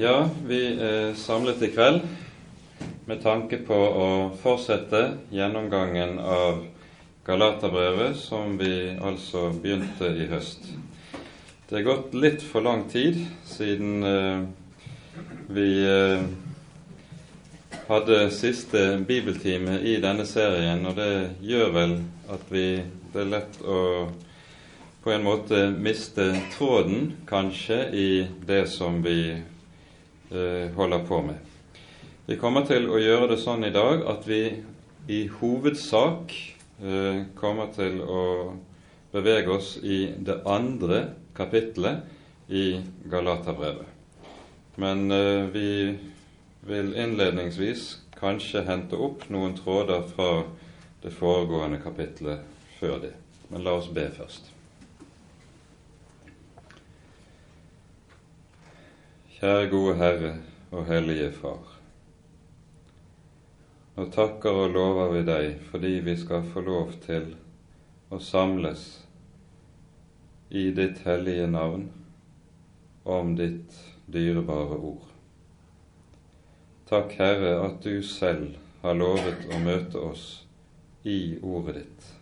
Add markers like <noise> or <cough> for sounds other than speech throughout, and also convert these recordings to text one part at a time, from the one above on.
Ja, vi er samlet i kveld med tanke på å fortsette gjennomgangen av Galaterbrevet, som vi altså begynte i høst. Det er gått litt for lang tid siden eh, vi eh, hadde siste bibeltime i denne serien, og det gjør vel at vi, det er lett å på en måte miste tråden, kanskje, i det som vi holder på med. Vi kommer til å gjøre det sånn i dag at vi i hovedsak eh, kommer til å bevege oss i det andre kapittelet i Galaterbrevet. Men eh, vi vil innledningsvis kanskje hente opp noen tråder fra det foregående kapittelet før det. Men la oss be først. Kjære gode Herre og Hellige Far. Nå takker og lover vi deg fordi vi skal få lov til å samles i ditt hellige navn om ditt dyrebare ord. Takk, Herre, at du selv har lovet å møte oss i ordet ditt,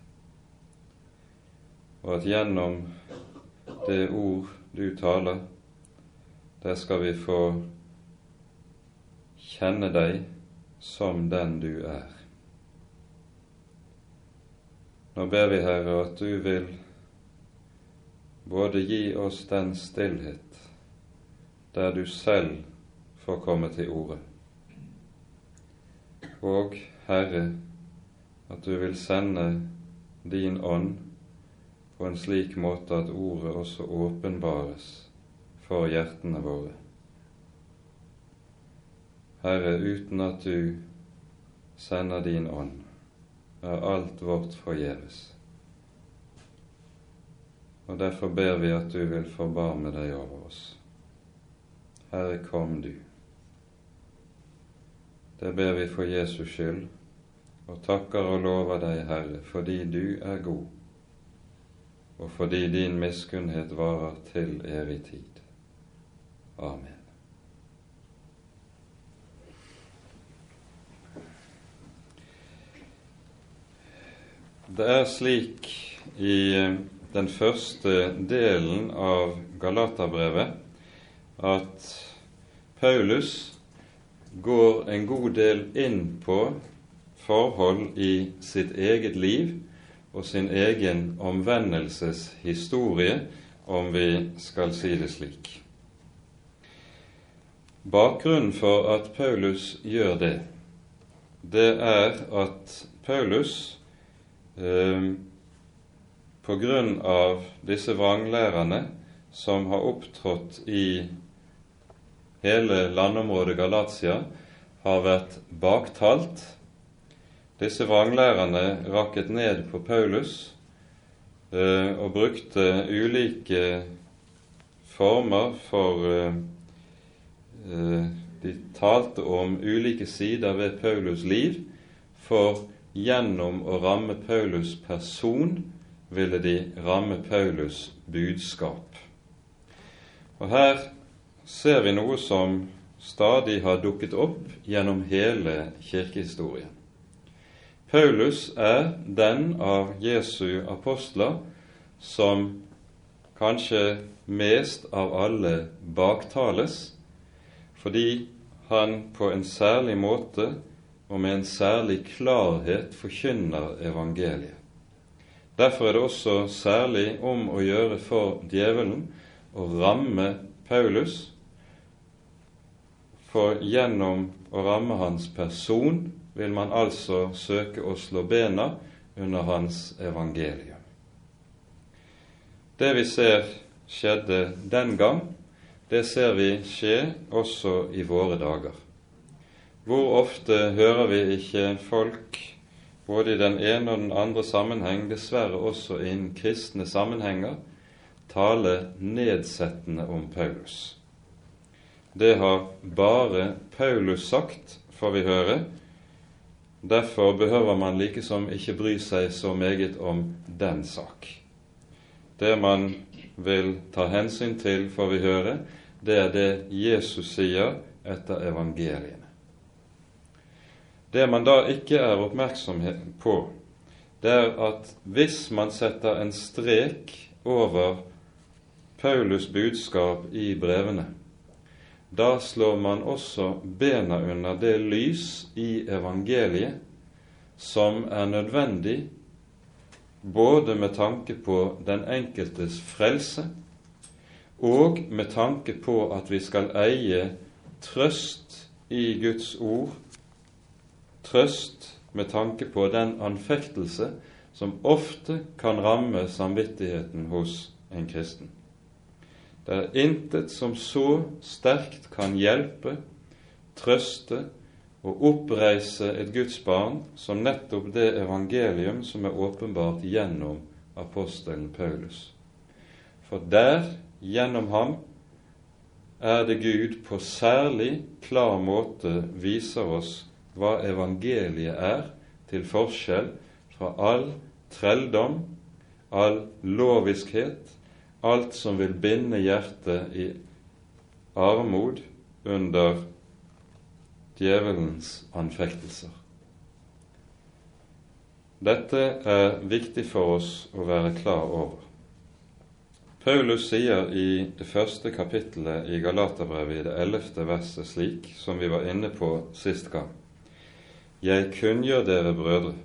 og at gjennom det ord du taler, der skal vi få kjenne deg som den du er. Nå ber vi, Herre, at du vil både gi oss den stillhet der du selv får komme til orde, og, Herre, at du vil sende din ånd på en slik måte at ordet også åpenbares for hjertene våre. Herre, uten at du sender din ånd, er alt vårt forgjeves. Og derfor ber vi at du vil forbarme deg over oss. Herre, kom du. Det ber vi for Jesus skyld, og takker og lover deg, Herre, fordi du er god, og fordi din miskunnhet varer til evig tid. Amen. Det er slik i eh, den første delen av Galaterbrevet at Paulus går en god del inn på forhold i sitt eget liv og sin egen omvendelseshistorie, om vi skal si det slik. Bakgrunnen for at Paulus gjør det, det er at Paulus eh, på grunn av disse vranglærerne som har opptrådt i hele landområdet Galatia, har vært baktalt. Disse vranglærerne rakket ned på Paulus eh, og brukte ulike former for eh, de talte om ulike sider ved Paulus' liv, for gjennom å ramme Paulus' person ville de ramme Paulus' budskap. Og Her ser vi noe som stadig har dukket opp gjennom hele kirkehistorien. Paulus er den av Jesu apostler som kanskje mest av alle baktales fordi han på en særlig måte og med en særlig klarhet forkynner evangeliet. Derfor er det også særlig om å gjøre for djevelen å ramme Paulus, for gjennom å ramme hans person vil man altså søke å slå bena under hans evangelium. Det vi ser skjedde den gang, det ser vi skje også i våre dager. Hvor ofte hører vi ikke folk, både i den ene og den andre sammenheng, dessverre også innen kristne sammenhenger, tale nedsettende om Paulus. Det har bare Paulus sagt, får vi høre. Derfor behøver man likesom ikke bry seg så meget om den sak. Det man vil ta hensyn til, får vi høre, det er det Jesus sier etter evangeliene. Det man da ikke er oppmerksom på, det er at hvis man setter en strek over Paulus budskap i brevene, da slår man også bena under det lys i evangeliet som er nødvendig både med tanke på den enkeltes frelse og med tanke på at vi skal eie trøst i Guds ord, trøst med tanke på den anfektelse som ofte kan ramme samvittigheten hos en kristen. Det er intet som så sterkt kan hjelpe, trøste og oppreise et Guds barn som nettopp det evangelium som er åpenbart gjennom apostelen Paulus. For der Gjennom ham er det Gud på særlig klar måte viser oss hva evangeliet er, til forskjell fra all trelldom, all loviskhet, alt som vil binde hjertet i armod under djevelens anfektelser. Dette er viktig for oss å være klar over. Paulus sier i det første kapittelet i Galaterbrevet i det ellevte verset slik som vi var inne på sist gang. Jeg kunngjør dere, brødre,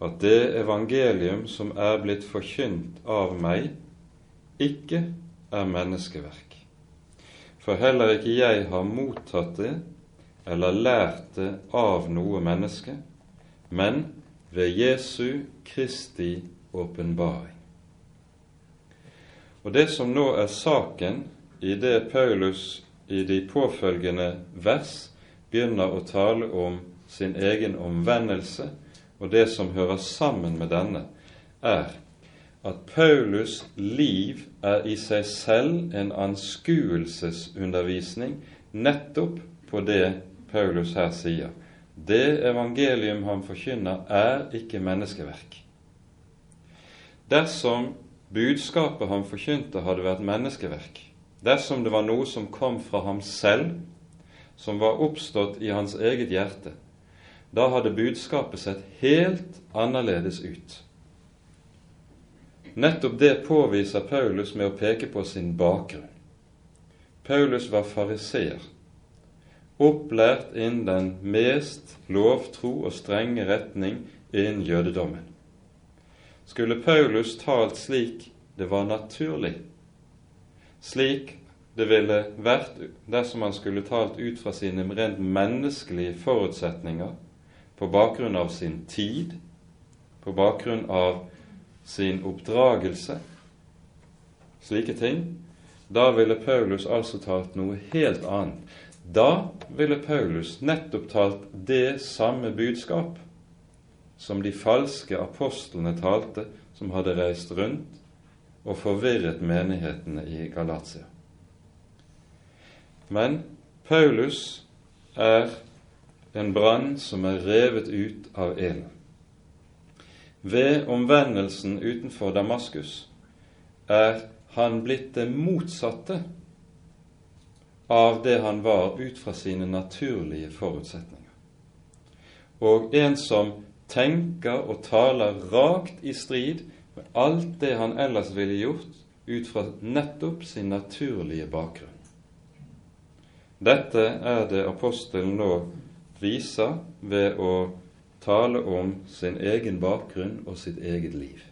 at det evangelium som er blitt forkynt av meg, ikke er menneskeverk. For heller ikke jeg har mottatt det eller lært det av noe menneske, men ved Jesu Kristi åpenbaring. Og det som nå er saken i det Paulus i de påfølgende vers begynner å tale om sin egen omvendelse og det som hører sammen med denne, er at Paulus' liv er i seg selv en anskuelsesundervisning nettopp på det Paulus her sier. Det evangelium han forkynner, er ikke menneskeverk. Dersom budskapet han forkynte, hadde vært menneskeverk, dersom det var noe som kom fra ham selv, som var oppstått i hans eget hjerte, da hadde budskapet sett helt annerledes ut. Nettopp det påviser Paulus med å peke på sin bakgrunn. Paulus var fariseer, opplært innen den mest lovtro og strenge retning innen jødedommen. Skulle Paulus talt slik det var naturlig, slik det ville vært dersom han skulle talt ut fra sine rent menneskelige forutsetninger, på bakgrunn av sin tid, på bakgrunn av sin oppdragelse, slike ting, da ville Paulus altså talt noe helt annet. Da ville Paulus nettopp talt det samme budskap som de falske apostlene talte, som hadde reist rundt og forvirret menighetene i Galatia. Men Paulus er en brann som er revet ut av ilden. Ved omvendelsen utenfor Damaskus er han blitt det motsatte av det han var ut fra sine naturlige forutsetninger. Og en som tenker og taler rakt i strid med alt det han ellers ville gjort ut fra nettopp sin naturlige bakgrunn. Dette er det apostelen nå viser ved å tale om sin egen bakgrunn og sitt eget liv.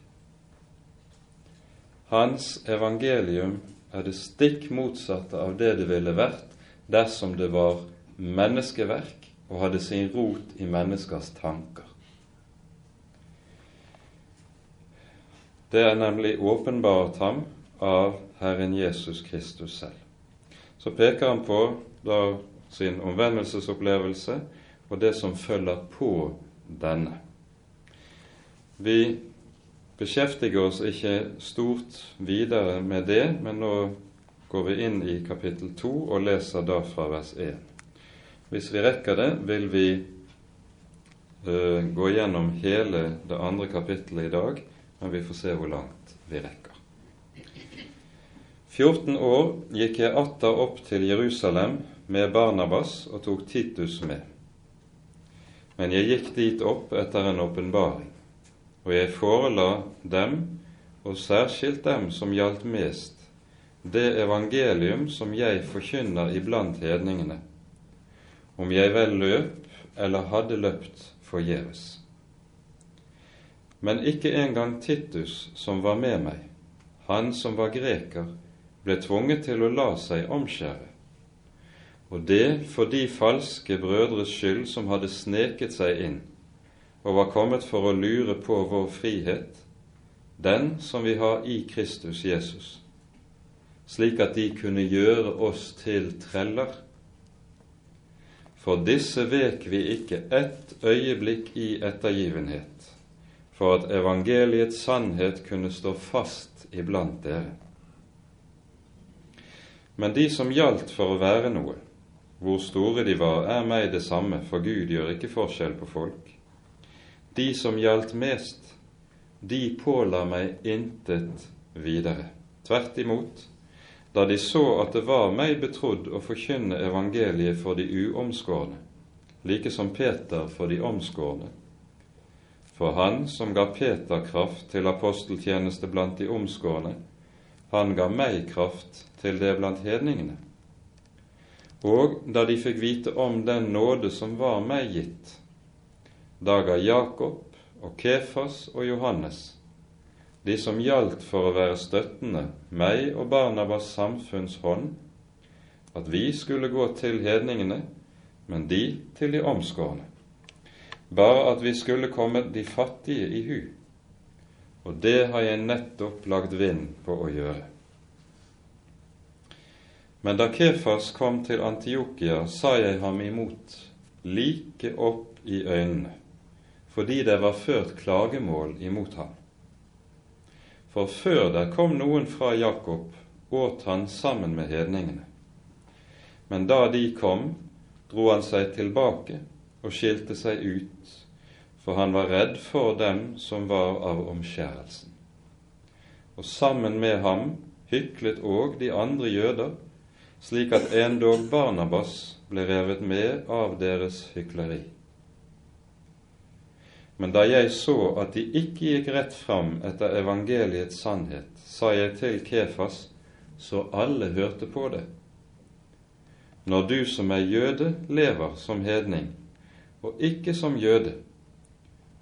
Hans evangelium er det stikk motsatte av det det ville vært dersom det var menneskeverk og hadde sin rot i menneskers tanker. Det er nemlig åpenbart ham av Herren Jesus Kristus selv. Så peker han på da sin omvendelsesopplevelse og det som følger på denne. Vi beskjeftiger oss ikke stort videre med det, men nå går vi inn i kapittel 2 og leser da fra vers 1. Hvis vi rekker det, vil vi uh, gå gjennom hele det andre kapittelet i dag men vi får se hvor langt vi rekker. 14 år gikk jeg atter opp til Jerusalem med Barnabas og tok Titus med. Men jeg gikk dit opp etter en åpenbaring, og jeg forela dem, og særskilt dem som gjaldt mest, det evangelium som jeg forkynner iblant hedningene, om jeg vel løp eller hadde løpt forgjeves. Men ikke engang Titus, som var med meg, han som var greker, ble tvunget til å la seg omskjære, og det for de falske brødres skyld som hadde sneket seg inn og var kommet for å lure på vår frihet, den som vi har i Kristus Jesus, slik at de kunne gjøre oss til treller. For disse vek vi ikke ett øyeblikk i ettergivenhet, for at evangeliets sannhet kunne stå fast iblant dere. Men de som gjaldt for å være noe, hvor store de var, er meg det samme, for Gud gjør ikke forskjell på folk. De som gjaldt mest, de påla meg intet videre. Tvert imot, da de så at det var meg betrodd å forkynne evangeliet for de uomskårne, like som Peter for de omskårne. For han som ga Peter kraft til aposteltjeneste blant de omskårne, han ga meg kraft til det blant hedningene. Og da de fikk vite om den nåde som var meg gitt, da ga Jakob og Kefas og Johannes, de som gjaldt for å være støttende, meg og Barnabas samfunns hånd, at vi skulle gå til hedningene, men de til de omskårne. Bare at vi skulle komme de fattige i hu og det har jeg nettopp lagt vind på å gjøre. Men da Kefas kom til Antiokia, sa jeg ham imot, like opp i øynene, fordi det var ført klagemål imot ham. For før der kom noen fra Jakob, åt han sammen med hedningene. Men da de kom, dro han seg tilbake og skilte seg ut for han var redd for dem som var av omskjærelsen. Og sammen med ham hyklet òg de andre jøder, slik at endog Barnabas ble revet med av deres hykleri. Men da jeg så at de ikke gikk rett fram etter evangeliets sannhet, sa jeg til Kefas, så alle hørte på det. Når du som er jøde, lever som hedning, og ikke som jøde,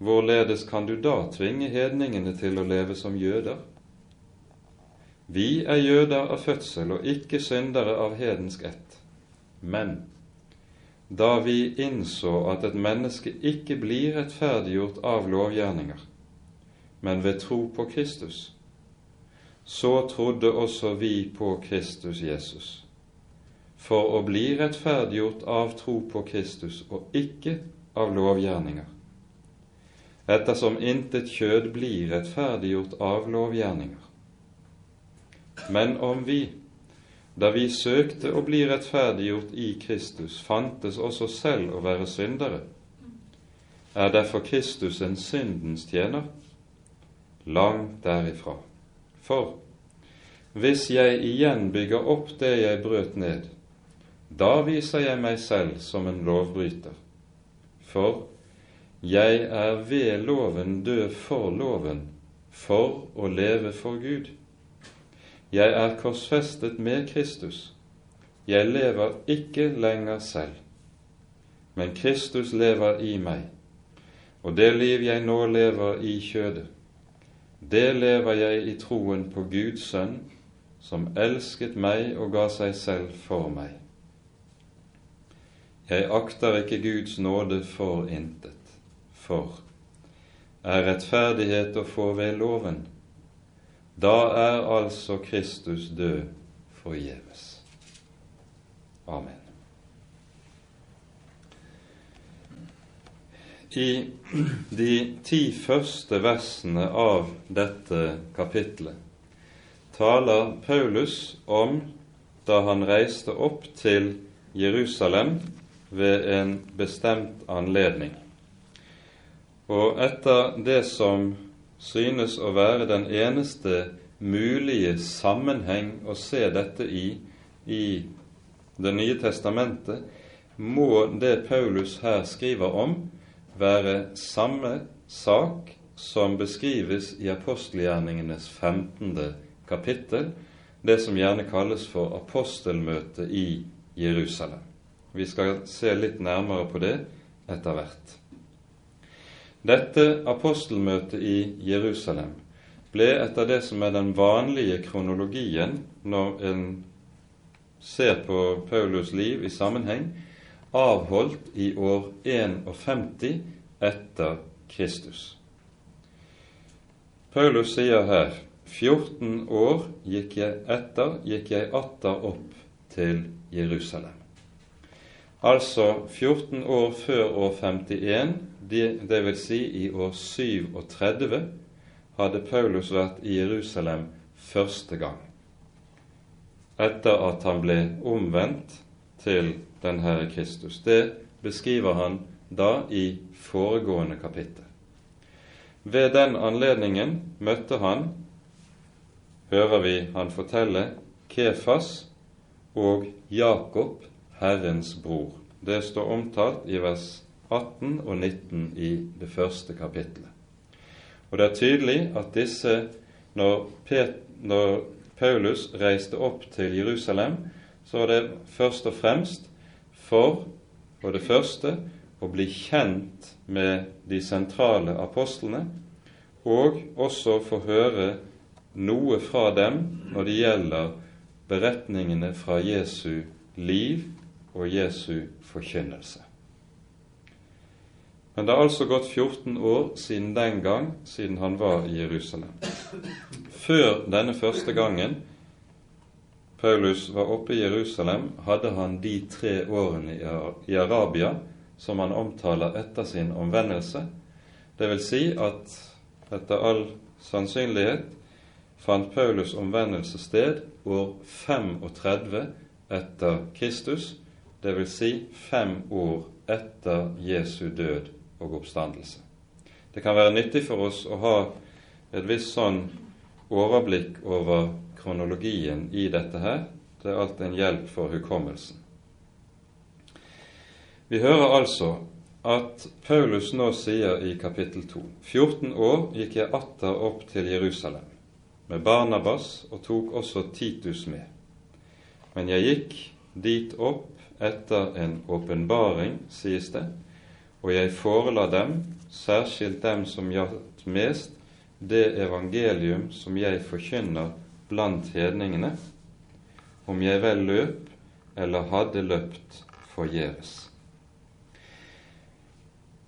Hvorledes kan du da tvinge hedningene til å leve som jøder? Vi er jøder av fødsel og ikke syndere av hedensk ett. Men da vi innså at et menneske ikke blir rettferdiggjort av lovgjerninger, men ved tro på Kristus, så trodde også vi på Kristus Jesus, for å bli rettferdiggjort av tro på Kristus og ikke av lovgjerninger ettersom intet kjød blir rettferdiggjort av lovgjerninger. Men om vi, da vi søkte å bli rettferdiggjort i Kristus, fantes også selv å være syndere, er derfor Kristus en syndens tjener? Langt derifra. For hvis jeg igjen bygger opp det jeg brøt ned, da viser jeg meg selv som en lovbryter. For jeg er ved loven død for loven, for å leve for Gud. Jeg er korsfestet med Kristus. Jeg lever ikke lenger selv, men Kristus lever i meg. Og det liv jeg nå lever i kjødet, det lever jeg i troen på Guds sønn, som elsket meg og ga seg selv for meg. Jeg akter ikke Guds nåde for intet for er rettferdighet å få ved loven, da er altså Kristus død forgjeves. Amen. I de ti første versene av dette kapitlet taler Paulus om da han reiste opp til Jerusalem ved en bestemt anledning. Og etter det som synes å være den eneste mulige sammenheng å se dette i i Det nye testamentet, må det Paulus her skriver om, være samme sak som beskrives i apostelgjerningenes 15. kapittel, det som gjerne kalles for apostelmøtet i Jerusalem. Vi skal se litt nærmere på det etter hvert. Dette apostelmøtet i Jerusalem ble etter det som er den vanlige kronologien når en ser på Paulus liv i sammenheng, avholdt i år 51 etter Kristus. Paulus sier her 14 år gikk jeg etter, gikk jeg atter opp til Jerusalem. Altså 14 år før år 51, det, vil si i år 37, hadde Paulus vært i Jerusalem første gang. Etter at han ble omvendt til den Herre Kristus. Det beskriver han da i foregående kapittel. Ved den anledningen møtte han, hører vi han fortelle, Kefas og Jakob Herrens bror. Det står omtalt i vers 18 og 19 i det første kapittelet. Og det er tydelig at disse, når, Pet, når Paulus reiste opp til Jerusalem, så var det først og fremst for, for det første, å bli kjent med de sentrale apostlene, og også få høre noe fra dem når det gjelder beretningene fra Jesu liv og Jesu forkynnelse. Men det har altså gått 14 år siden den gang, siden han var i Jerusalem. Før denne første gangen Paulus var oppe i Jerusalem, hadde han de tre årene i Arabia som han omtaler etter sin omvendelse. Det vil si at etter all sannsynlighet fant Paulus omvendelse sted år 35 etter Kristus, dvs. Si fem år etter Jesu død og oppstandelse. Det kan være nyttig for oss å ha et visst sånn overblikk over kronologien i dette her. Det er alltid en hjelp for hukommelsen. Vi hører altså at Paulus nå sier i kapittel 2.: 14 år gikk jeg atter opp til Jerusalem med Barnabas og tok også Titus med. Men jeg gikk dit opp etter en åpenbaring, sies det, og jeg forela dem, særskilt dem som gjaldt mest, det evangelium som jeg forkynner blant hedningene, om jeg vel løp eller hadde løpt forgjeves.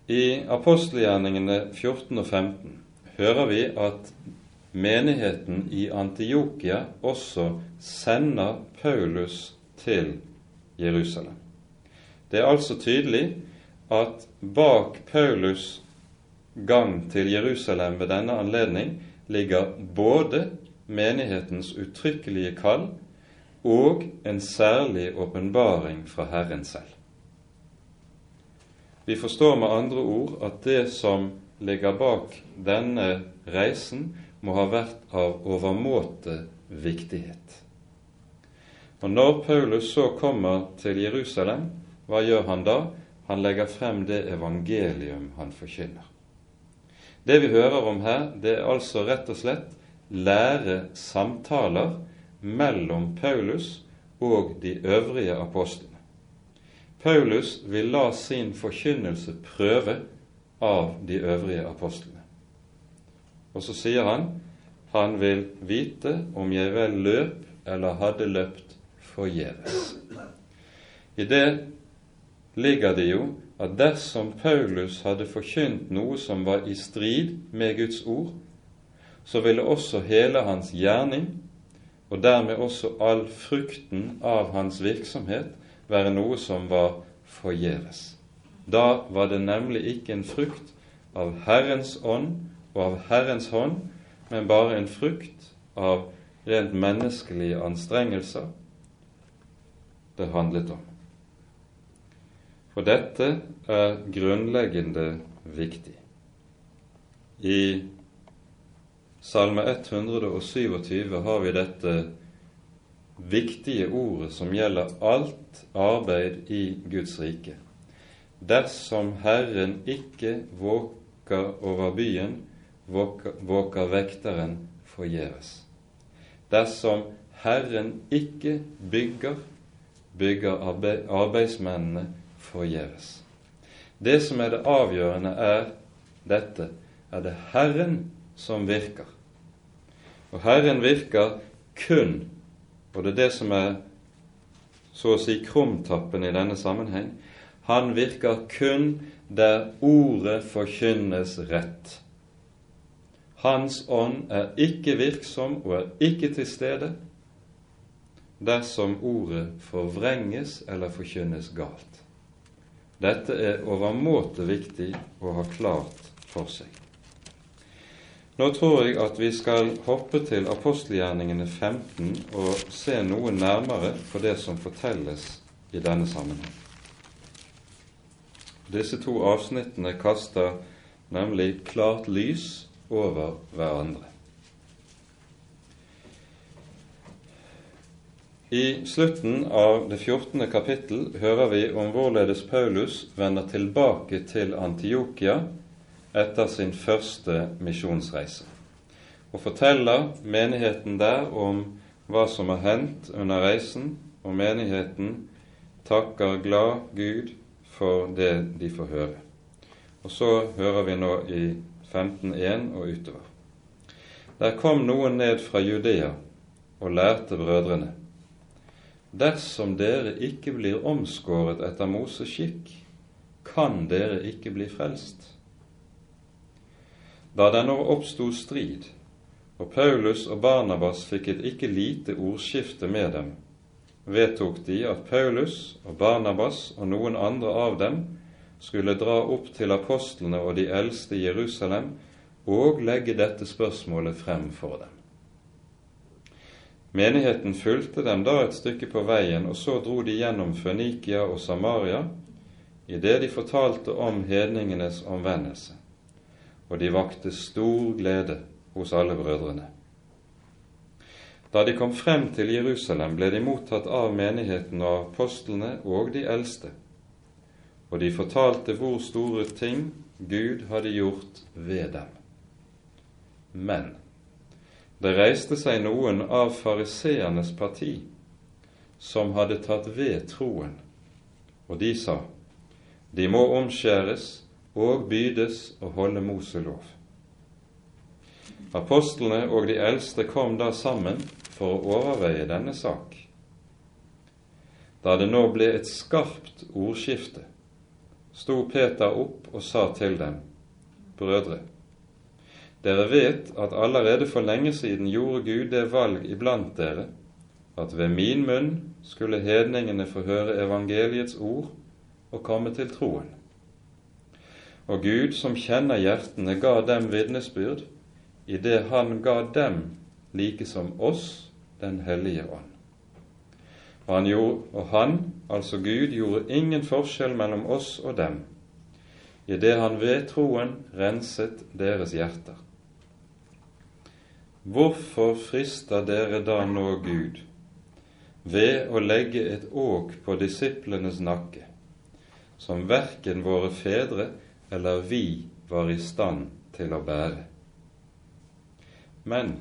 I apostelgjerningene 14 og 15 hører vi at menigheten i Antiokia også sender Paulus til Jerusalem. Det er altså tydelig at bak Paulus' gang til Jerusalem ved denne anledning ligger både menighetens uttrykkelige kall og en særlig åpenbaring fra Herren selv. Vi forstår med andre ord at det som ligger bak denne reisen, må ha vært av overmåte viktighet. Og Når Paulus så kommer til Jerusalem, hva gjør han da? Han legger frem det evangelium han forkynner. Det vi hører om her, det er altså rett og slett lære samtaler mellom Paulus og de øvrige apostlene. Paulus vil la sin forkynnelse prøve av de øvrige apostlene. Og så sier han han vil vite om jeg vel løp eller hadde løpt forgjeves. I det ligger det jo at dersom Paulus hadde forkynt noe som var i strid med Guds ord, så ville også hele hans gjerning, og dermed også all frukten av hans virksomhet, være noe som var forgjeves. Da var det nemlig ikke en frukt av Herrens ånd og av Herrens hånd, men bare en frukt av rent menneskelige anstrengelser det handlet om. For dette er grunnleggende viktig. I Salme 127 har vi dette viktige ordet som gjelder alt arbeid i Guds rike. Dersom Herren ikke våker over byen, våker, våker vekteren forgjeves. Dersom Herren ikke bygger, bygger arbeidsmennene forgjeves. Det som er det avgjørende, er dette er det Herren som virker. Og Herren virker kun, og det er det som er så å si krumtappen i denne sammenheng, han virker kun der ordet forkynnes rett. Hans ånd er ikke virksom og er ikke til stede dersom ordet forvrenges eller forkynnes galt. Dette er overmåte viktig å ha klart for seg. Nå tror jeg at vi skal hoppe til apostelgjerningene 15 og se noe nærmere på det som fortelles i denne sammenheng. Disse to avsnittene kaster nemlig klart lys over hverandre. I slutten av det 14. kapittel hører vi om hvorledes Paulus vender tilbake til Antiokia etter sin første misjonsreise, og forteller menigheten der om hva som har hendt under reisen, og menigheten takker glad Gud for det de får høre. Og så hører vi nå i 15.1 og utover. Der kom noen ned fra Judea og lærte brødrene Dersom dere ikke blir omskåret etter Moses skikk, kan dere ikke bli frelst. Da det nå oppsto strid, og Paulus og Barnabas fikk et ikke lite ordskifte med dem, vedtok de at Paulus og Barnabas og noen andre av dem skulle dra opp til apostlene og de eldste i Jerusalem og legge dette spørsmålet frem for dem. Menigheten fulgte dem da et stykke på veien, og så dro de gjennom Fønikia og Samaria idet de fortalte om hedningenes omvendelse, og de vakte stor glede hos alle brødrene. Da de kom frem til Jerusalem, ble de mottatt av menigheten og apostlene og de eldste, og de fortalte hvor store ting Gud hadde gjort ved dem. Men det reiste seg noen av fariseernes parti som hadde tatt ved troen, og de sa de må omskjæres og bydes å holde Moselov. Apostlene og de eldste kom da sammen for å overveie denne sak. Da det nå ble et skarpt ordskifte, sto Peter opp og sa til dem, Brødre, dere vet at allerede for lenge siden gjorde Gud det valg iblant dere at ved min munn skulle hedningene få høre evangeliets ord og komme til troen. Og Gud, som kjenner hjertene, ga dem vitnesbyrd i det Han ga dem, like som oss, Den hellige ånd. Og han, gjorde, og han, altså Gud, gjorde ingen forskjell mellom oss og dem, i det han ved troen renset deres hjerter. Hvorfor frister dere da nå Gud ved å legge et åk på disiplenes nakke, som verken våre fedre eller vi var i stand til å bære? Men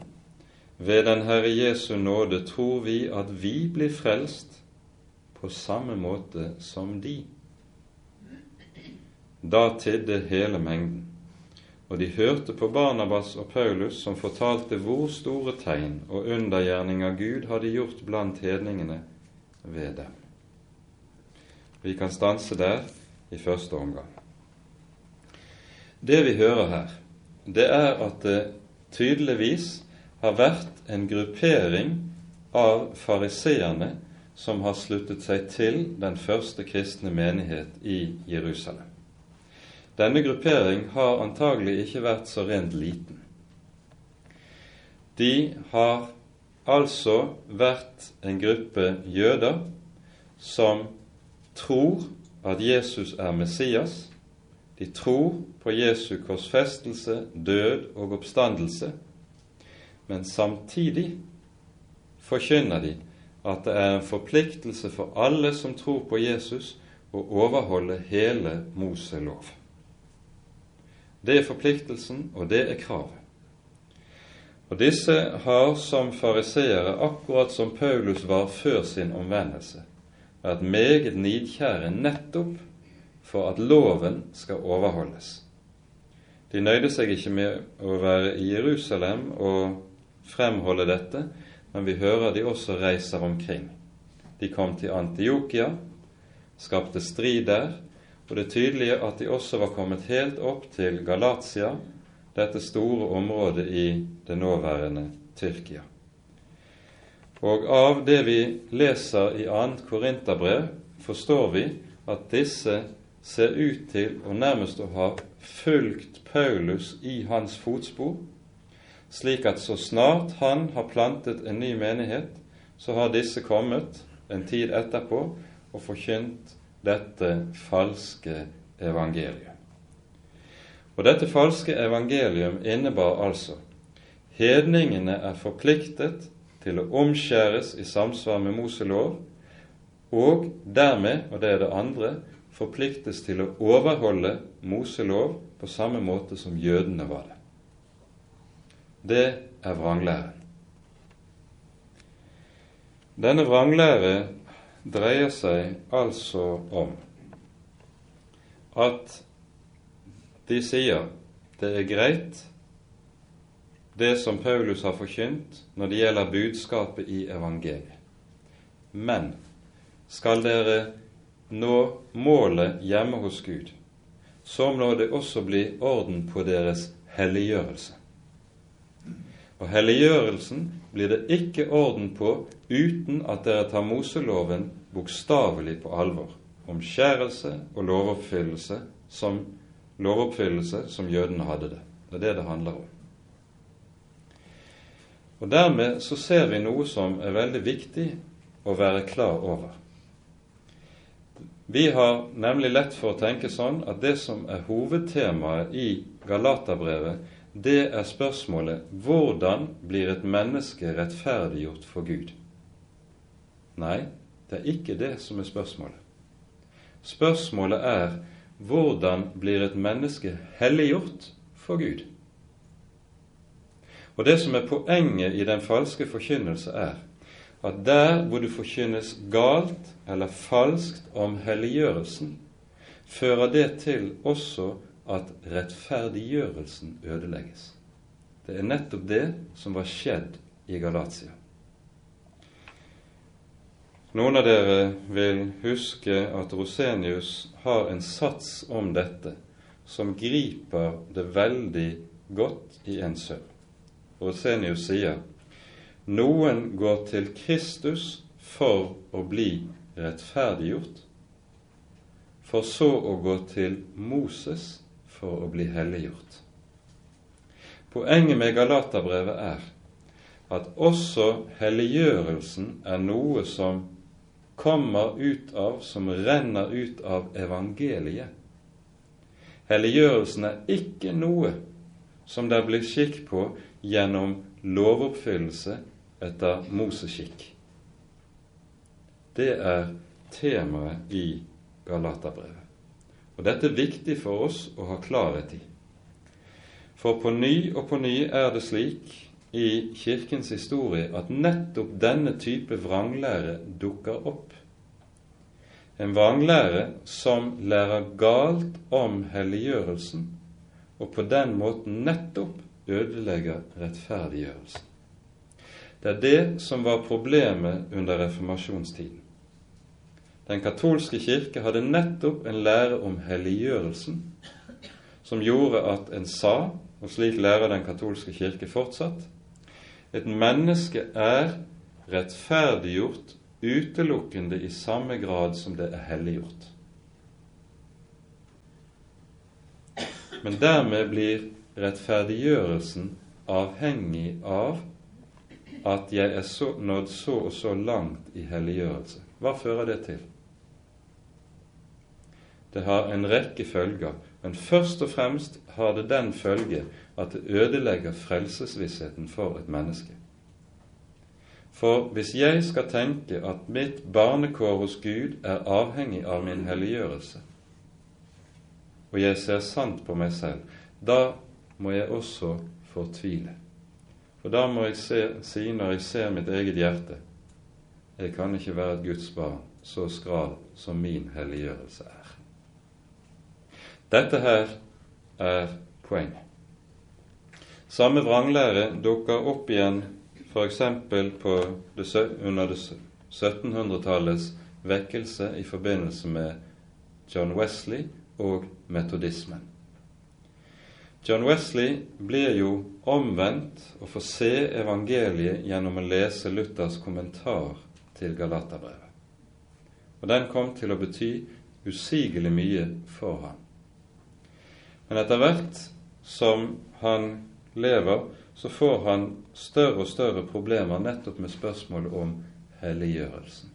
ved den Herre Jesu nåde tror vi at vi blir frelst på samme måte som de. Da tidde hele mengden. Og de hørte på Barnabas og Paulus, som fortalte hvor store tegn og undergjerninger Gud hadde gjort blant hedningene ved dem. Vi kan stanse der i første omgang. Det vi hører her, det er at det tydeligvis har vært en gruppering av fariseerne som har sluttet seg til den første kristne menighet i Jerusalem. Denne gruppering har antagelig ikke vært så rent liten. De har altså vært en gruppe jøder som tror at Jesus er Messias. De tror på Jesu korsfestelse, død og oppstandelse. men samtidig forkynner de at det er en forpliktelse for alle som tror på Jesus, å overholde hele Moselov. Det er forpliktelsen, og det er kravet. Og disse har som fariseere, akkurat som Paulus var før sin omvendelse, vært meget nidkjære nettopp for at loven skal overholdes. De nøyde seg ikke med å være i Jerusalem og fremholde dette, men vi hører de også reiser omkring. De kom til Antiokia, skapte strid der, og det er tydelig at de også var kommet helt opp til Galatia, dette store området i det nåværende Tyrkia. Og av det vi leser i 2. Korinterbrev, forstår vi at disse ser ut til å nærmest å ha fulgt Paulus i hans fotspor, slik at så snart han har plantet en ny menighet, så har disse kommet en tid etterpå og forkynt dette falske evangelium. Og dette falske evangelium innebar altså hedningene er forpliktet til å omskjæres i samsvar med Moselov, og dermed, og det er det andre, forpliktes til å overholde Moselov på samme måte som jødene var det. Det er vranglæren. Denne vranglære dreier seg altså om at de sier det er greit, det som Paulus har forkynt når det gjelder budskapet i evangeliet. Men skal dere nå målet hjemme hos Gud, så må det også bli orden på deres helliggjørelse. Og helliggjørelsen blir det ikke orden på uten at dere tar Moseloven bokstavelig på alvor. Omskjærelse og lovoppfyllelse som, lovoppfyllelse som jødene hadde det. Det er det det handler om. Og Dermed så ser vi noe som er veldig viktig å være klar over. Vi har nemlig lett for å tenke sånn at det som er hovedtemaet i Galaterbrevet, det er spørsmålet hvordan blir et menneske rettferdiggjort for Gud? Nei, det er ikke det som er spørsmålet. Spørsmålet er hvordan blir et menneske helliggjort for Gud? Og Det som er poenget i den falske forkynnelse, er at der hvor det forkynnes galt eller falskt om helliggjørelsen, fører det til også at rettferdiggjørelsen ødelegges. Det er nettopp det som var skjedd i Galatia. Noen av dere vil huske at Rosenius har en sats om dette som griper det veldig godt i en søvn. Rosenius sier noen går til Kristus for å bli rettferdiggjort, for så å gå til Moses for å bli helliggjort. Poenget med Galaterbrevet er at også helliggjørelsen er noe som kommer ut av, som renner ut av evangeliet. Helliggjørelsen er ikke noe som det blir skikk på gjennom lovoppfyllelse etter Moseskikk. Det er temaet i Galaterbrevet. Og dette er viktig for oss å ha klarhet i. For på ny og på ny er det slik i Kirkens historie at nettopp denne type vranglære dukker opp. En vranglære som lærer galt om helliggjørelsen, og på den måten nettopp ødelegger rettferdiggjørelsen. Det er det som var problemet under reformasjonstiden. Den katolske kirke hadde nettopp en lære om helliggjørelsen som gjorde at en sa, og slik lærer den katolske kirke fortsatt, et menneske er rettferdiggjort utelukkende i samme grad som det er helliggjort. Men dermed blir rettferdiggjørelsen avhengig av at jeg er så, nådd så og så langt i helliggjørelse. Hva fører det til? Det har en rekke følger. men først og fremst har det den følge at det ødelegger frelsesvissheten for et menneske. For hvis jeg skal tenke at mitt barnekår hos Gud er avhengig av min helliggjørelse, og jeg ser sant på meg selv, da må jeg også fortvile. For da må jeg se, si, når jeg ser mitt eget hjerte, jeg kan ikke være et Guds barn så skral som min helliggjørelse er. Dette her er poenget. Samme vranglære dukker opp igjen f.eks. under 1700-tallets vekkelse i forbindelse med John Wesley og metodismen. John Wesley blir jo omvendt og får se evangeliet gjennom å lese Luthers kommentar til Galaterbrevet. Og den kom til å bety usigelig mye for ham. Men etter hvert som han lever, så får han større og større problemer nettopp med spørsmålet om helliggjørelsen.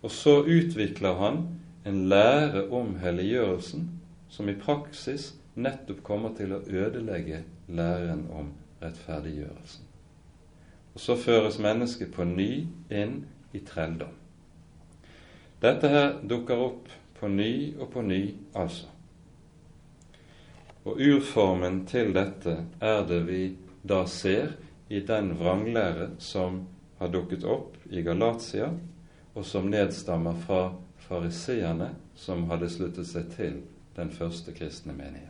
Og så utvikler han en lære om helliggjørelsen som i praksis nettopp kommer til å ødelegge læren om rettferdiggjørelsen. Og så føres mennesket på ny inn i trelldom. Dette her dukker opp på ny og på ny, altså. Og urformen til dette er det vi da ser i den vranglære som har dukket opp i Galatia, og som nedstammer fra fariseerne som hadde sluttet seg til den første kristne menighet.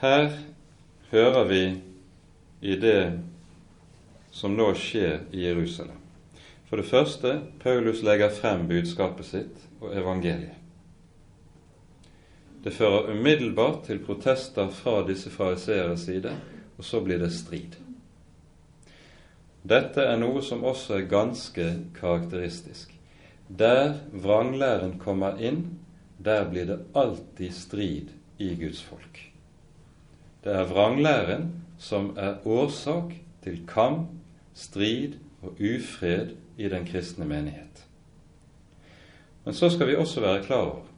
Her hører vi i det som nå skjer i Jerusalem. For det første, Paulus legger frem budskapet sitt og evangeliet. Det fører umiddelbart til protester fra disse fariseeres side, og så blir det strid. Dette er noe som også er ganske karakteristisk. Der vranglæren kommer inn, der blir det alltid strid i Guds folk. Det er vranglæren som er årsak til kamp, strid og ufred i den kristne menighet. Men så skal vi også være klar over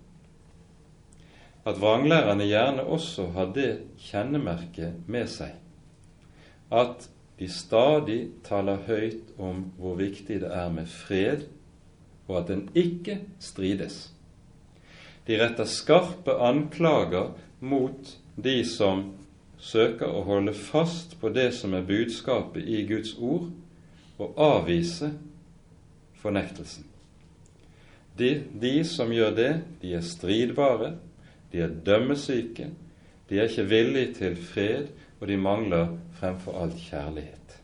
at vranglærerne gjerne også har det kjennemerket med seg at de stadig taler høyt om hvor viktig det er med fred, og at den ikke strides. De retter skarpe anklager mot de som søker å holde fast på det som er budskapet i Guds ord, og avvise fornektelsen. De, de, som gjør det, de er stridbare, de er dømmesyke, de er ikke villige til fred, og de mangler fremfor alt kjærlighet.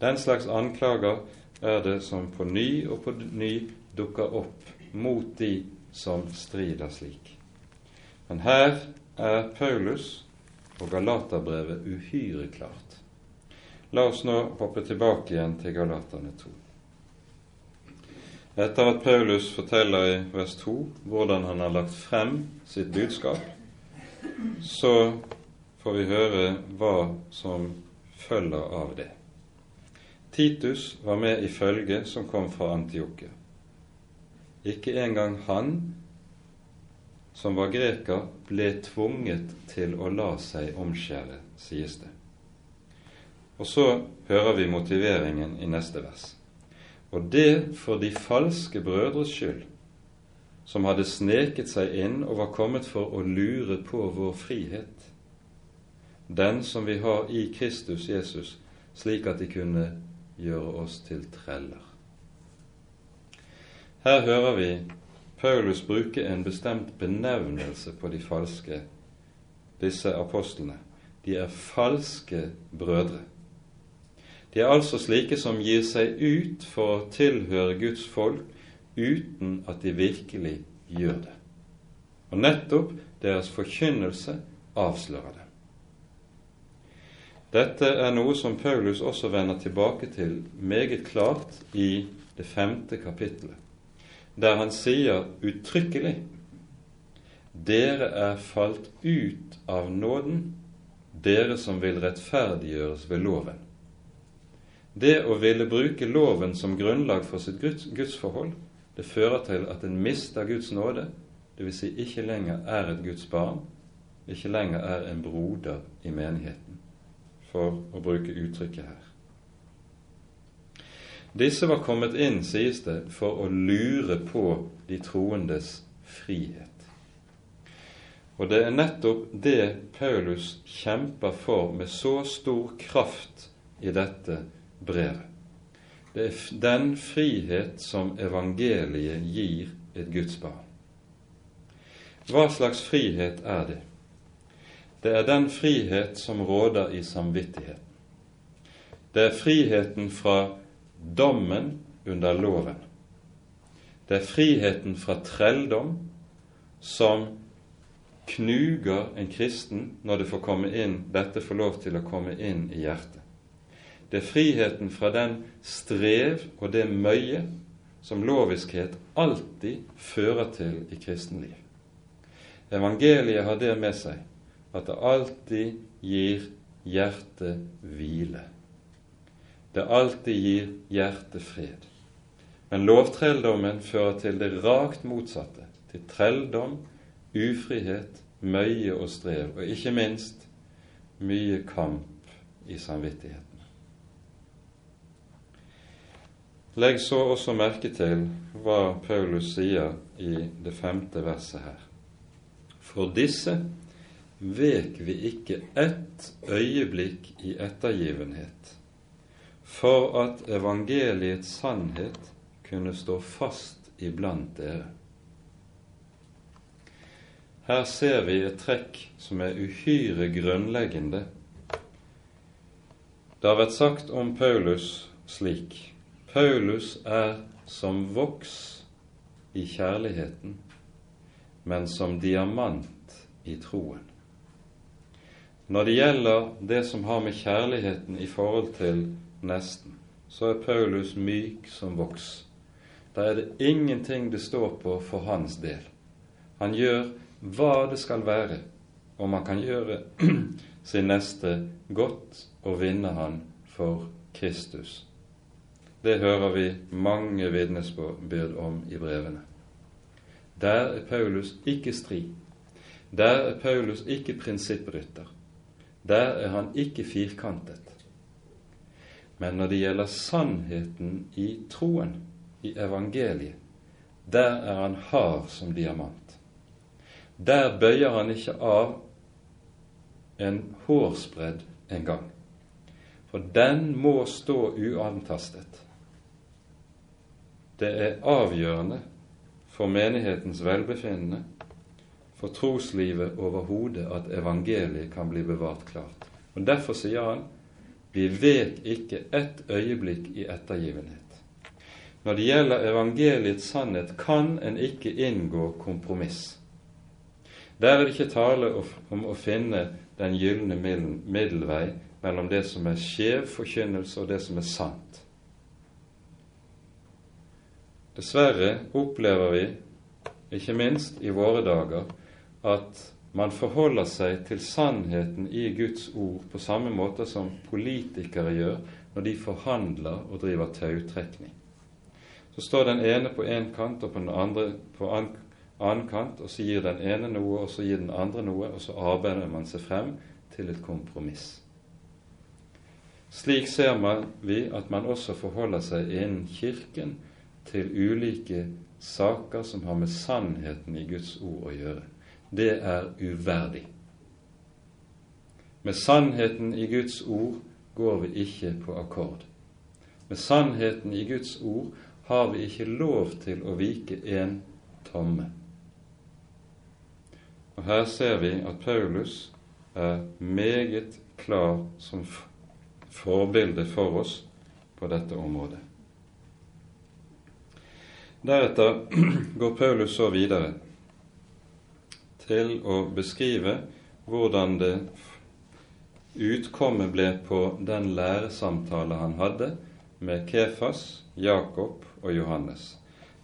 Den slags anklager er det som på ny og på ny dukker opp mot de som strider slik. Men her er Paulus og Galaterbrevet uhyre klart. La oss nå hoppe tilbake igjen til Galaterne 2. Etter at Paulus forteller i vers 2 hvordan han har lagt frem sitt budskap, så får vi høre hva som følger av det. Titus var med i følget som kom fra Antiokia. Ikke engang han som var greker, ble tvunget til å la seg omskjære, sies det. Og så hører vi motiveringen i neste vers. Og det for de falske brødres skyld, som hadde sneket seg inn og var kommet for å lure på vår frihet, den som vi har i Kristus Jesus, slik at de kunne gjøre oss til treller. Her hører vi Paulus bruke en bestemt benevnelse på de falske, disse apostlene. De er falske brødre. De er altså slike som gir seg ut for å tilhøre Guds folk uten at de virkelig gjør det. Og nettopp deres forkynnelse avslører det. Dette er noe som Paulus også vender tilbake til meget klart i det femte kapittelet der han sier uttrykkelig dere er falt ut av nåden, dere som vil rettferdiggjøres ved loven. Det å ville bruke loven som grunnlag for sitt gudsforhold, Det fører til at en mister Guds nåde, dvs. Si ikke lenger er et Guds barn, ikke lenger er en broder i menigheten, for å bruke uttrykket her. Disse var kommet inn, sies det, for å lure på de troendes frihet. Og det er nettopp det Paulus kjemper for med så stor kraft i dette brevet. Det er den frihet som evangeliet gir et Guds barn. Hva slags frihet er det? Det er den frihet som råder i samvittigheten. Det er friheten fra dommen under loven. Det er friheten fra trelldom som knuger en kristen når det får komme inn, dette får lov til å komme inn i hjertet. Det er friheten fra den strev og det møye som loviskhet alltid fører til i kristenliv. Evangeliet har det med seg at det alltid gir hjertet hvile. Det alltid gir hjertet fred. Men lovtrelldommen fører til det rakt motsatte, til trelldom, ufrihet, møye og strev, og ikke minst mye kamp i samvittigheten. Legg så også merke til hva Paulus sier i det femte verset her. For disse vek vi ikke ett øyeblikk i ettergivenhet, for at evangeliets sannhet kunne stå fast iblant dere. Her ser vi et trekk som er uhyre grunnleggende. Det har vært sagt om Paulus slik Paulus er som voks i kjærligheten, men som diamant i troen. Når det gjelder det som har med kjærligheten i forhold til nesten, så er Paulus myk som voks. Da er det ingenting det står på for hans del. Han gjør hva det skal være, og man kan gjøre <clears throat> sin neste godt og vinne han for Kristus. Det hører vi mange vitnesbyrd om i brevene. Der er Paulus ikke stri. Der er Paulus ikke prinsipprytter. Der er han ikke firkantet. Men når det gjelder sannheten i troen, i evangeliet, der er han hard som diamant. Der bøyer han ikke av en hårsbredd engang. For den må stå uantastet. Det er avgjørende for menighetens velbefinnende, for troslivet overhodet, at evangeliet kan bli bevart klart. Og Derfor sier han vi vet ikke ett øyeblikk i ettergivenhet. Når det gjelder evangeliets sannhet, kan en ikke inngå kompromiss. Der er det ikke tale om å finne den gylne middelvei mellom det som er skjev forkynnelse, og det som er sant. Dessverre opplever vi, ikke minst i våre dager, at man forholder seg til sannheten i Guds ord på samme måte som politikere gjør når de forhandler og driver tautrekning. Så står den ene på én kant og på den andre på annen kant, og så gir den ene noe, og så gir den andre noe, og så arbeider man seg frem til et kompromiss. Slik ser man vi at man også forholder seg innen Kirken til ulike saker som har med sannheten i Guds ord å gjøre. Det er uverdig. Med sannheten i Guds ord går vi ikke på akkord. Med sannheten i Guds ord har vi ikke lov til å vike en tomme. Og Her ser vi at Paulus er meget klar som forbilde for oss på dette området. Deretter <clears throat> går Paulus så videre til å beskrive hvordan det utkommet ble på den læresamtale han hadde med Kefas, Jakob og Johannes.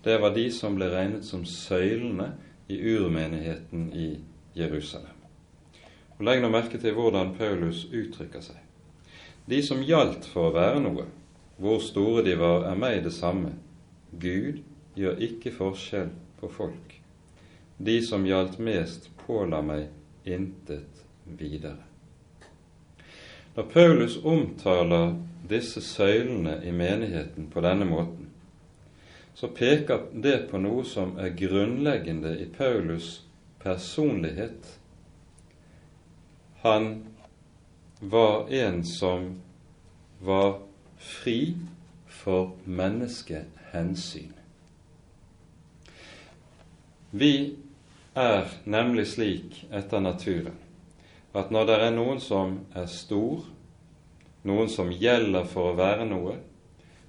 Det var de som ble regnet som søylene i urmenigheten i Jerusalem. Og Legg nå merke til hvordan Paulus uttrykker seg. De som gjaldt for å være noe, hvor store de var, er meg det samme. Gud gjør ikke forskjell på folk. De som gjaldt mest, påla meg intet videre. Når Paulus omtaler disse søylene i menigheten på denne måten, så peker det på noe som er grunnleggende i Paulus' personlighet. Han var en som var fri for menneskehensyn. Vi er nemlig slik etter naturen at når det er noen som er stor, noen som gjelder for å være noe,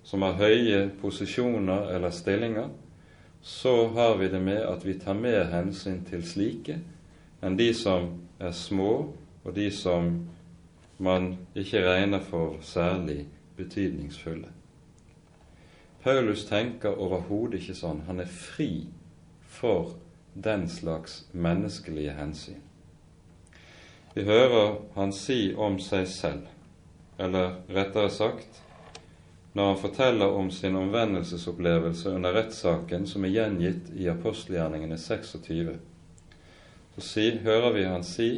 som har høye posisjoner eller stillinger, så har vi det med at vi tar mer hensyn til slike enn de som er små, og de som man ikke regner for særlig betydningsfulle. Paulus tenker overhodet ikke sånn. Han er fri for den slags menneskelige hensyn. Vi hører han si om seg selv, eller rettere sagt når han forteller om sin omvendelsesopplevelse under rettssaken som er gjengitt i apostelgjerningene 26, så si, hører vi han si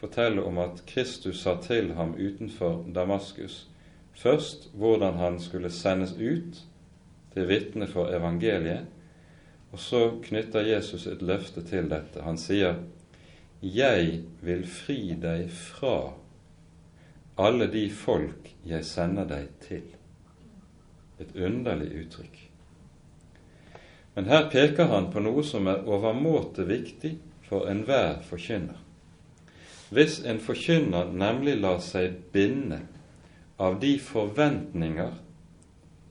fortelle om at Kristus sa til ham utenfor Damaskus først hvordan han skulle sendes ut til vitne for evangeliet, og så knytter Jesus et løfte til dette. Han sier, 'Jeg vil fri deg fra alle de folk jeg sender deg til'. Et underlig uttrykk. Men her peker han på noe som er overmåte viktig for enhver forkynner. Hvis en forkynner nemlig lar seg binde av de forventninger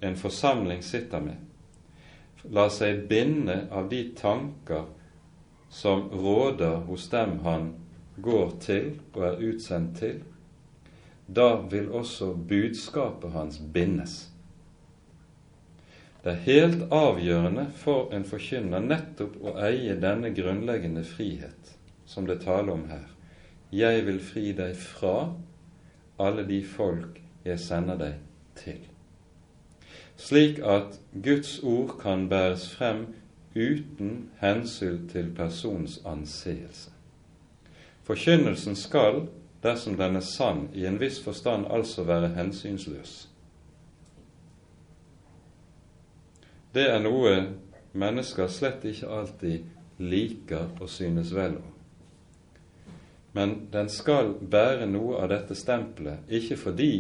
en forsamling sitter med, lar seg binde av de tanker som råder hos dem han går til og er utsendt til, da vil også budskapet hans bindes. Det er helt avgjørende for en forkynner nettopp å eie denne grunnleggende frihet som det taler om her. Jeg vil fri deg fra alle de folk jeg sender deg til. Slik at Guds ord kan bæres frem uten hensyn til persons anseelse. Forkynnelsen skal, dersom den er sann, i en viss forstand altså være hensynsløs. Det er noe mennesker slett ikke alltid liker og synes vel om. Men den skal bære noe av dette stempelet, ikke fordi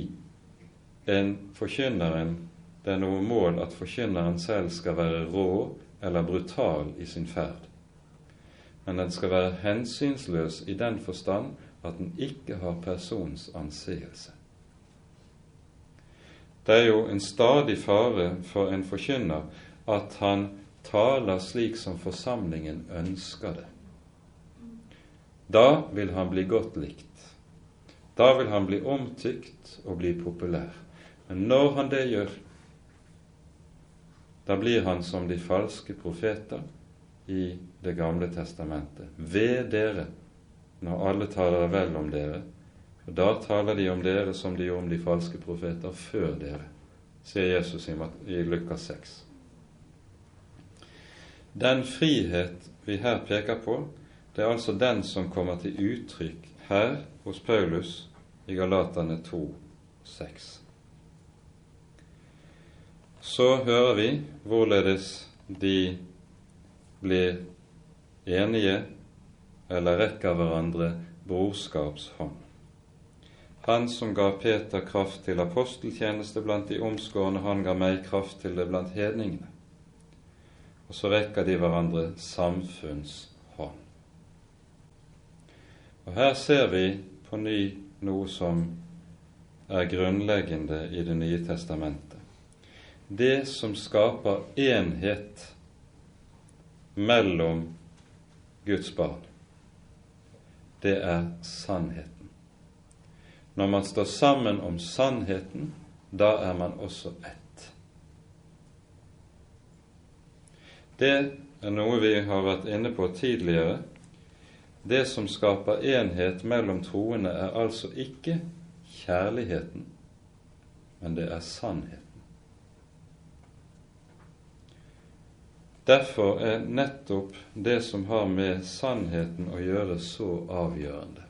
en forkynneren det er noe mål at forkynneren selv skal være rå eller brutal i sin ferd. Men den skal være hensynsløs i den forstand at den ikke har persons anseelse. Det er jo en stadig fare for en forkynner at han taler slik som forsamlingen ønsker det. Da vil han bli godt likt. Da vil han bli omtykt og bli populær. Men når han det gjør, da blir han som de falske profeter i Det gamle testamentet. Ved dere, når alle taler vel om dere. Og da taler de om dere som de gjorde om de falske profeter før dere, sier Jesus i Lukas 6. Den frihet vi her peker på, det er altså den som kommer til uttrykk her hos Paulus i Galatane 2, 6 så hører vi hvorledes de blir enige eller rekker hverandre brorskapshånd. Han som ga Peter kraft til aposteltjeneste blant de omskårne, han ga meg kraft til det blant hedningene. Og så rekker de hverandre samfunnshånd. Og her ser vi på ny noe som er grunnleggende i Det nye testamentet det som skaper enhet mellom Guds barn, det er sannheten. Når man står sammen om sannheten, da er man også ett. Det er noe vi har vært inne på tidligere. Det som skaper enhet mellom troende, er altså ikke kjærligheten, men det er sannheten. Derfor er nettopp det som har med sannheten å gjøre, så avgjørende.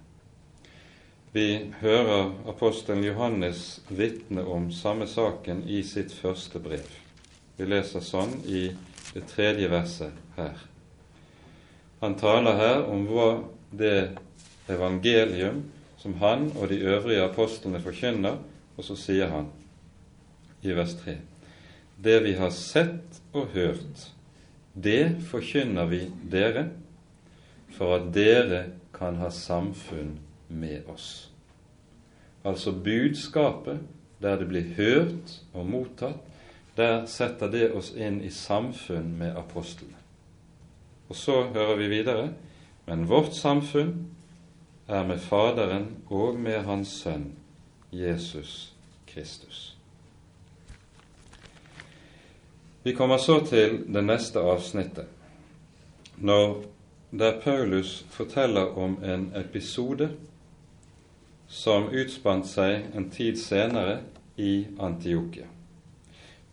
Vi hører apostelen Johannes vitne om samme saken i sitt første brev. Vi leser sånn i det tredje verset her. Han taler her om hva det evangelium som han og de øvrige apostlene forkynner, og så sier han i vers 3.: Det vi har sett og hørt, det forkynner vi dere, for at dere kan ha samfunn med oss. Altså budskapet, der det blir hørt og mottatt, der setter det oss inn i samfunn med apostlene. Og så hører vi videre men vårt samfunn er med Faderen og med Hans Sønn Jesus Kristus. Vi kommer så til det neste avsnittet, når der Paulus forteller om en episode som utspant seg en tid senere i Antiokia.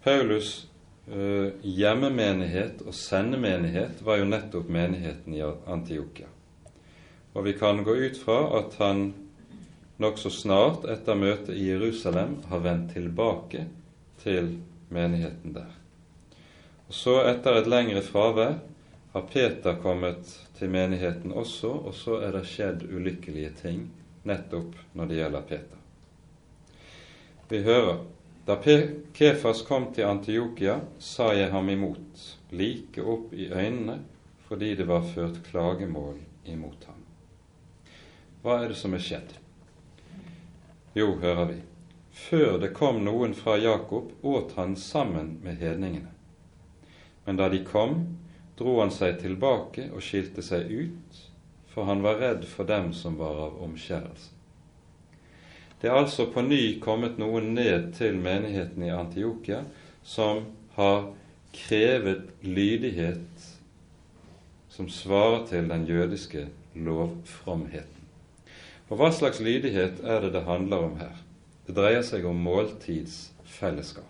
Paulus' uh, hjemmemenighet og sendemenighet var jo nettopp menigheten i Antiokia. Og vi kan gå ut fra at han nokså snart etter møtet i Jerusalem har vendt tilbake til menigheten der. Og Så, etter et lengre fravær, har Peter kommet til menigheten også, og så er det skjedd ulykkelige ting nettopp når det gjelder Peter. Vi hører da Kefas kom til Antiokia, sa jeg ham imot, like opp i øynene, fordi det var ført klagemål imot ham. Hva er det som er skjedd? Jo, hører vi, før det kom noen fra Jakob, åt han sammen med hedningene. Men da de kom, dro han seg tilbake og skilte seg ut, for han var redd for dem som var av omskjærelse. Det er altså på ny kommet noen ned til menigheten i Antiokia som har krevet lydighet som svarer til den jødiske lovfromheten. Og hva slags lydighet er det det handler om her? Det dreier seg om måltidsfellesskap.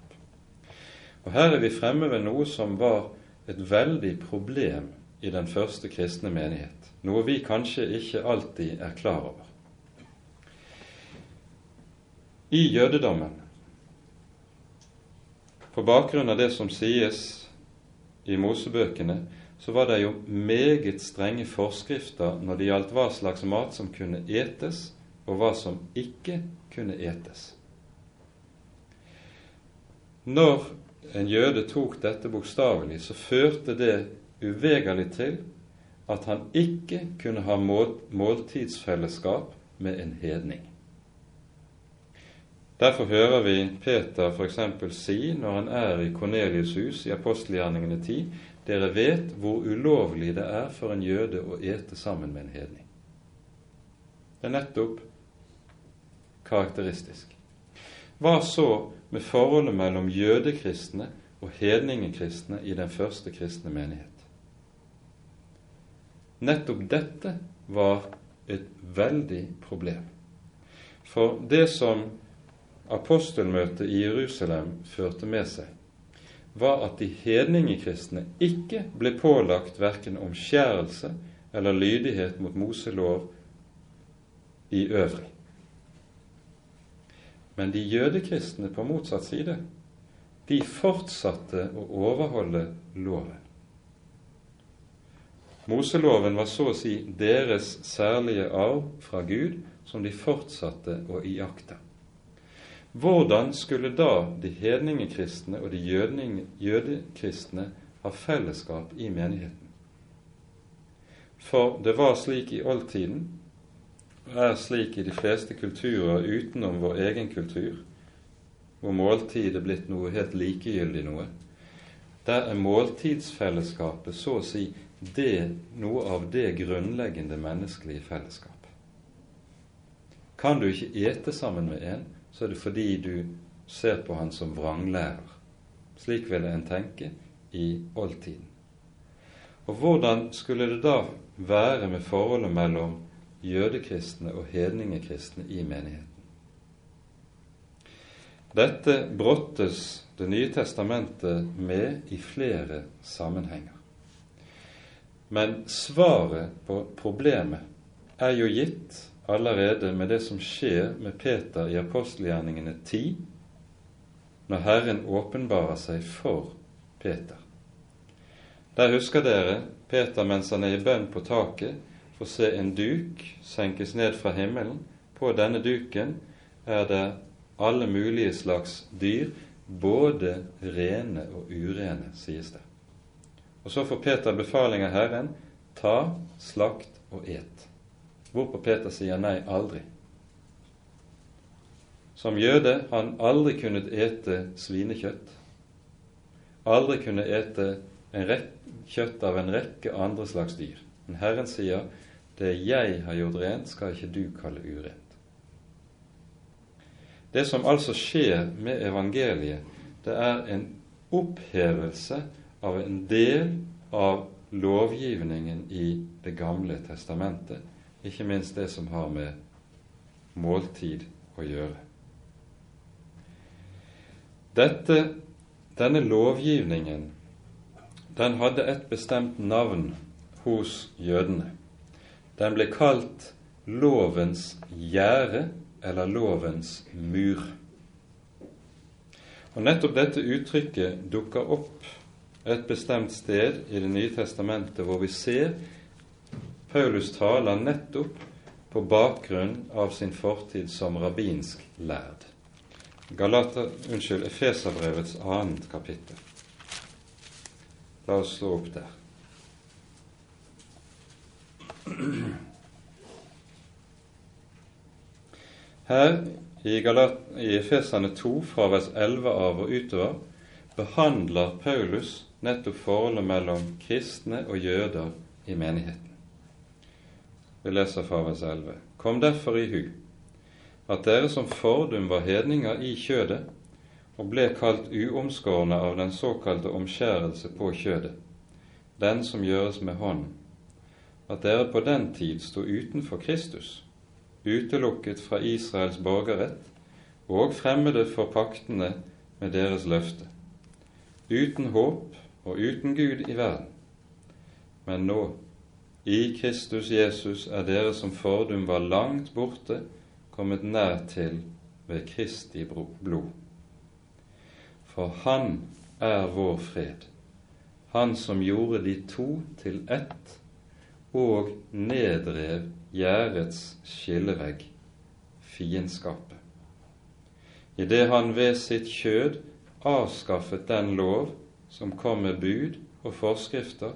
Og Her er vi fremme ved noe som var et veldig problem i den første kristne menighet, noe vi kanskje ikke alltid er klar over. I jødedommen, på bakgrunn av det som sies i Mosebøkene, så var det jo meget strenge forskrifter når det gjaldt hva slags mat som kunne etes, og hva som ikke kunne etes. Når en jøde tok dette bokstavelig, så førte det uvegerlig til at han ikke kunne ha måltidsfellesskap med en hedning. Derfor hører vi Peter f.eks. si når han er i Kornelius' hus i apostelgjerningene 10, dere vet hvor ulovlig det er for en jøde å ete sammen med en hedning. Det er nettopp karakteristisk. Hva så med forholdet mellom jødekristne og hedningekristne i den første kristne menighet. Nettopp dette var et veldig problem. For det som apostelmøtet i Jerusalem førte med seg, var at de hedningekristne ikke ble pålagt verken omskjærelse eller lydighet mot Moselov i øvrig. Men de jødekristne på motsatt side, de fortsatte å overholde loven. Moseloven var så å si deres særlige arv fra Gud, som de fortsatte å iaktta. Hvordan skulle da de hedningekristne og de jødekristne ha fellesskap i menigheten? For det var slik i oldtiden er slik i de fleste kulturer utenom vår egen kultur, hvor måltid er blitt noe helt likegyldig noe. Der er måltidsfellesskapet så å si det, noe av det grunnleggende menneskelige fellesskap. Kan du ikke ete sammen med en, så er det fordi du ser på han som vranglærer. Slik ville en tenke i oldtiden. Og hvordan skulle det da være med forholdet mellom jødekristne og hedningekristne i menigheten. Dette brottes Det nye testamentet med i flere sammenhenger. Men svaret på problemet er jo gitt allerede med det som skjer med Peter i apostelgjerningene 10, når Herren åpenbarer seg for Peter. Der husker dere Peter mens han er i bønn på taket, får se en duk senkes ned fra himmelen. På denne duken er det alle mulige slags dyr, både rene og urene, sies det. Og så får Peter befaling av Herren ta, slakt og et. Hvorpå Peter sier nei, aldri. Som jøde han aldri kunnet ete svinekjøtt. Aldri kunne ete kjøtt av en rekke andre slags dyr. Men Herren sier det jeg har gjort rent, skal ikke du kalle urent. Det som altså skjer med evangeliet, det er en opphevelse av en del av lovgivningen i Det gamle testamentet, ikke minst det som har med måltid å gjøre. Dette, denne lovgivningen den hadde et bestemt navn hos jødene. Den ble kalt lovens gjerde eller lovens mur. Og Nettopp dette uttrykket dukker opp et bestemt sted i Det nye testamentet hvor vi ser Paulus taler nettopp på bakgrunn av sin fortid som rabbinsk lærd. Galater, unnskyld, Efeserbrevets annet kapittel. La oss slå opp der. Her i, Galat, i Efesane 2 fra vers 11 av og utover behandler Paulus nettopp forholdet mellom kristne og jøder i menigheten. Vi leser fra vers 11. Kom derfor i hu at dere som fordum var hedninger i kjødet, og ble kalt uomskårne av den såkalte omskjærelse på kjødet, den som gjøres med hånden, at dere på den tid sto utenfor Kristus, utelukket fra Israels borgerrett og fremmede for paktene med deres løfte, uten håp og uten Gud i verden. Men nå, i Kristus Jesus, er dere som fordum var langt borte, kommet nær til ved Kristi blod. For Han er vår fred, Han som gjorde de to til ett og nedrev gjerdets skillevegg, fiendskapet. Idet han ved sitt kjød avskaffet den lov som kom med bud og forskrifter,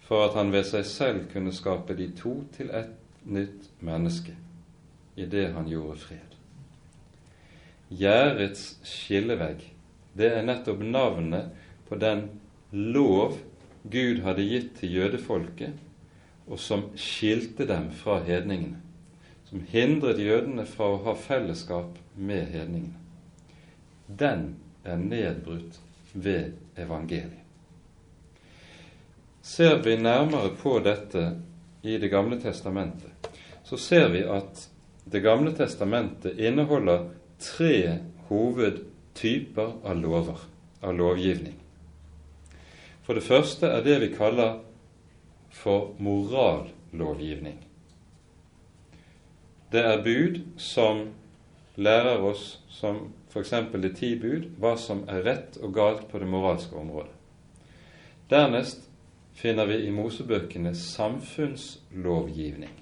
for at han ved seg selv kunne skape de to til ett nytt menneske, idet han gjorde fred. Gjerdets skillevegg, det er nettopp navnet på den lov Gud hadde gitt til jødefolket og som skilte dem fra hedningene, som hindret jødene fra å ha fellesskap med hedningene. Den er nedbrutt ved evangeliet. Ser vi nærmere på dette i Det gamle testamentet, så ser vi at Det gamle testamentet inneholder tre hovedtyper av lover, av lovgivning. For det første er det vi kaller for morallovgivning. Det er bud som lærer oss, som f.eks. de ti bud, hva som er rett og galt på det moralske området. Dernest finner vi i Mosebøkene samfunnslovgivning.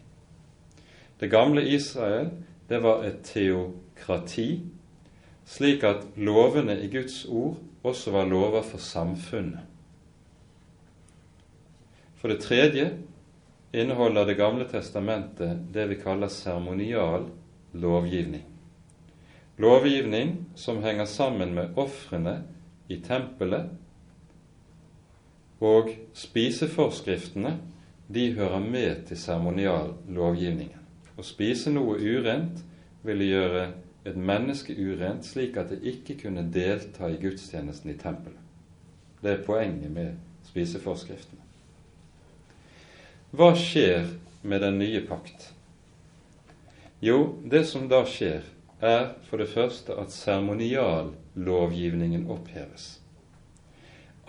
Det gamle Israel det var et teokrati, slik at lovene i Guds ord også var lover for samfunnet. For det tredje inneholder Det gamle testamentet det vi kaller seremonial lovgivning. Lovgivning som henger sammen med ofrene i tempelet, og spiseforskriftene de hører med til seremonial lovgivningen. Å spise noe urent ville gjøre et menneske urent slik at det ikke kunne delta i gudstjenesten i tempelet. Det er poenget med spiseforskriftene. Hva skjer med den nye pakt? Jo, det som da skjer, er for det første at seremoniallovgivningen oppheves.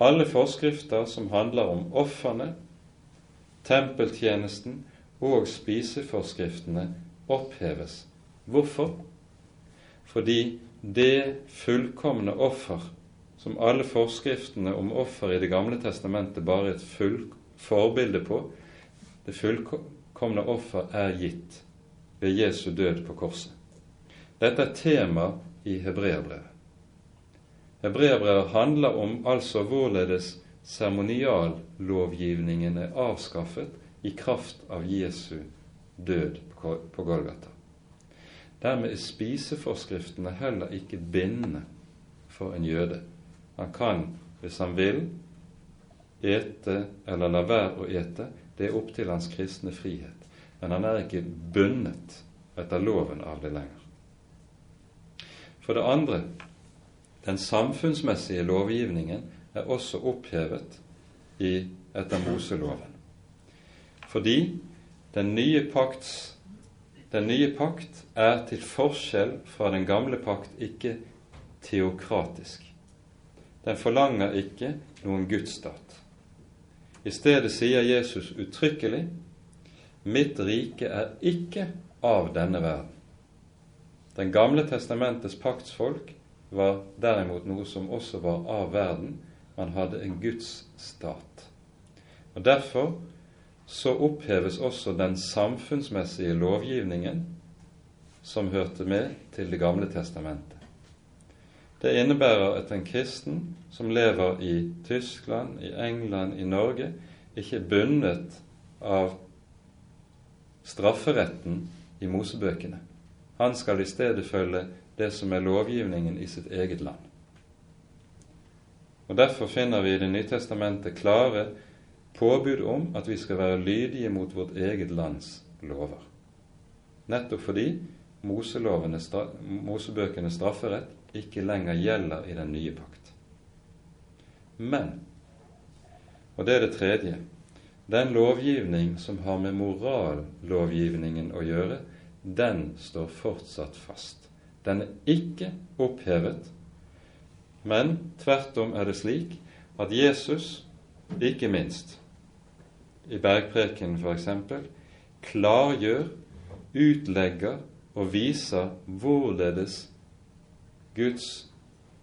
Alle forskrifter som handler om ofrene, tempeltjenesten og spiseforskriftene oppheves. Hvorfor? Fordi det fullkomne offer som alle forskriftene om offer i Det gamle testamentet bare er et full forbilde på, det fullkomne offer er gitt ved Jesu død på korset. Dette er tema i hebreerbrevet. Hebreerbrevet handler om altså hvorledes seremoniallovgivningen er avskaffet i kraft av Jesu død på Golgata. Dermed er spiseforskriftene heller ikke bindende for en jøde. Han kan, hvis han vil, ete eller la være å ete. Det er opp til hans kristne frihet. Men han er ikke bundet etter loven av det lenger. For det andre den samfunnsmessige lovgivningen er også opphevet i, etter Moseloven. Fordi den nye, pakts, den nye pakt er til forskjell fra den gamle pakt ikke teokratisk. Den forlanger ikke noen gudsstat. I stedet sier Jesus uttrykkelig mitt rike er ikke av denne verden. Den gamle testamentets paktsfolk var derimot noe som også var av verden. Man hadde en Guds stat. Og Derfor så oppheves også den samfunnsmessige lovgivningen som hørte med til Det gamle testamentet. Det innebærer at en kristen som lever i Tyskland, i England, i Norge, ikke er bundet av strafferetten i Mosebøkene. Han skal i stedet følge det som er lovgivningen i sitt eget land. Og Derfor finner vi i Det nye testamentet klare påbud om at vi skal være lydige mot vårt eget lands lover. Nettopp fordi Mosebøkenes strafferett ikke lenger gjelder i den nye pakt. Men, og det er det tredje, den lovgivning som har med morallovgivningen å gjøre, den står fortsatt fast. Den er ikke opphevet, men tvert om er det slik at Jesus, ikke minst i Bergpreken f.eks., klargjør, utlegger og viser hvorledes Guds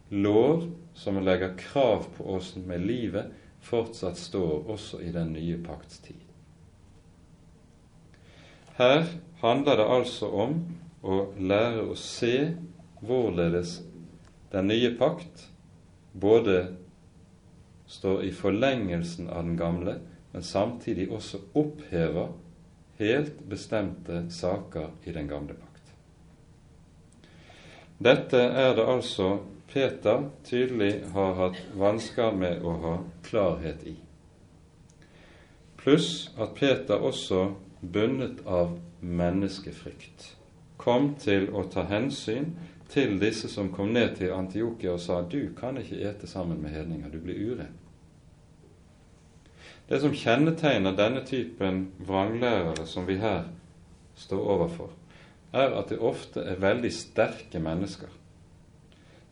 lov, som legger krav på oss med livet, fortsatt står også i den nye pakts tid. Her handler det altså om å lære å se hvorledes den nye pakt både står i forlengelsen av den gamle, men samtidig også opphever helt bestemte saker i den gamle pakt. Dette er det altså Peter tydelig har hatt vansker med å ha klarhet i. Pluss at Peter også, bundet av menneskefrykt, kom til å ta hensyn til disse som kom ned til Antiokia og sa du kan ikke ete sammen med hedninger, du blir uren. Det som kjennetegner denne typen vranglærere som vi her står overfor, er at det ofte er veldig sterke mennesker,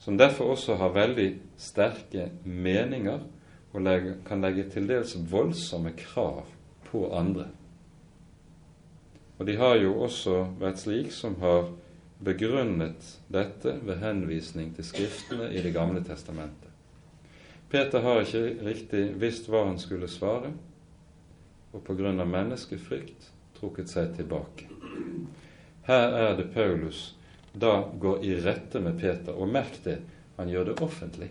som derfor også har veldig sterke meninger og kan legge til dels voldsomme krav på andre. Og de har jo også vært slik som har begrunnet dette ved henvisning til Skriftene i Det gamle testamentet. Peter har ikke riktig visst hva han skulle svare, og av menneskefrykt trukket seg tilbake. Her er det Paulus da går i rette med Peter, og merk det, han gjør det offentlig.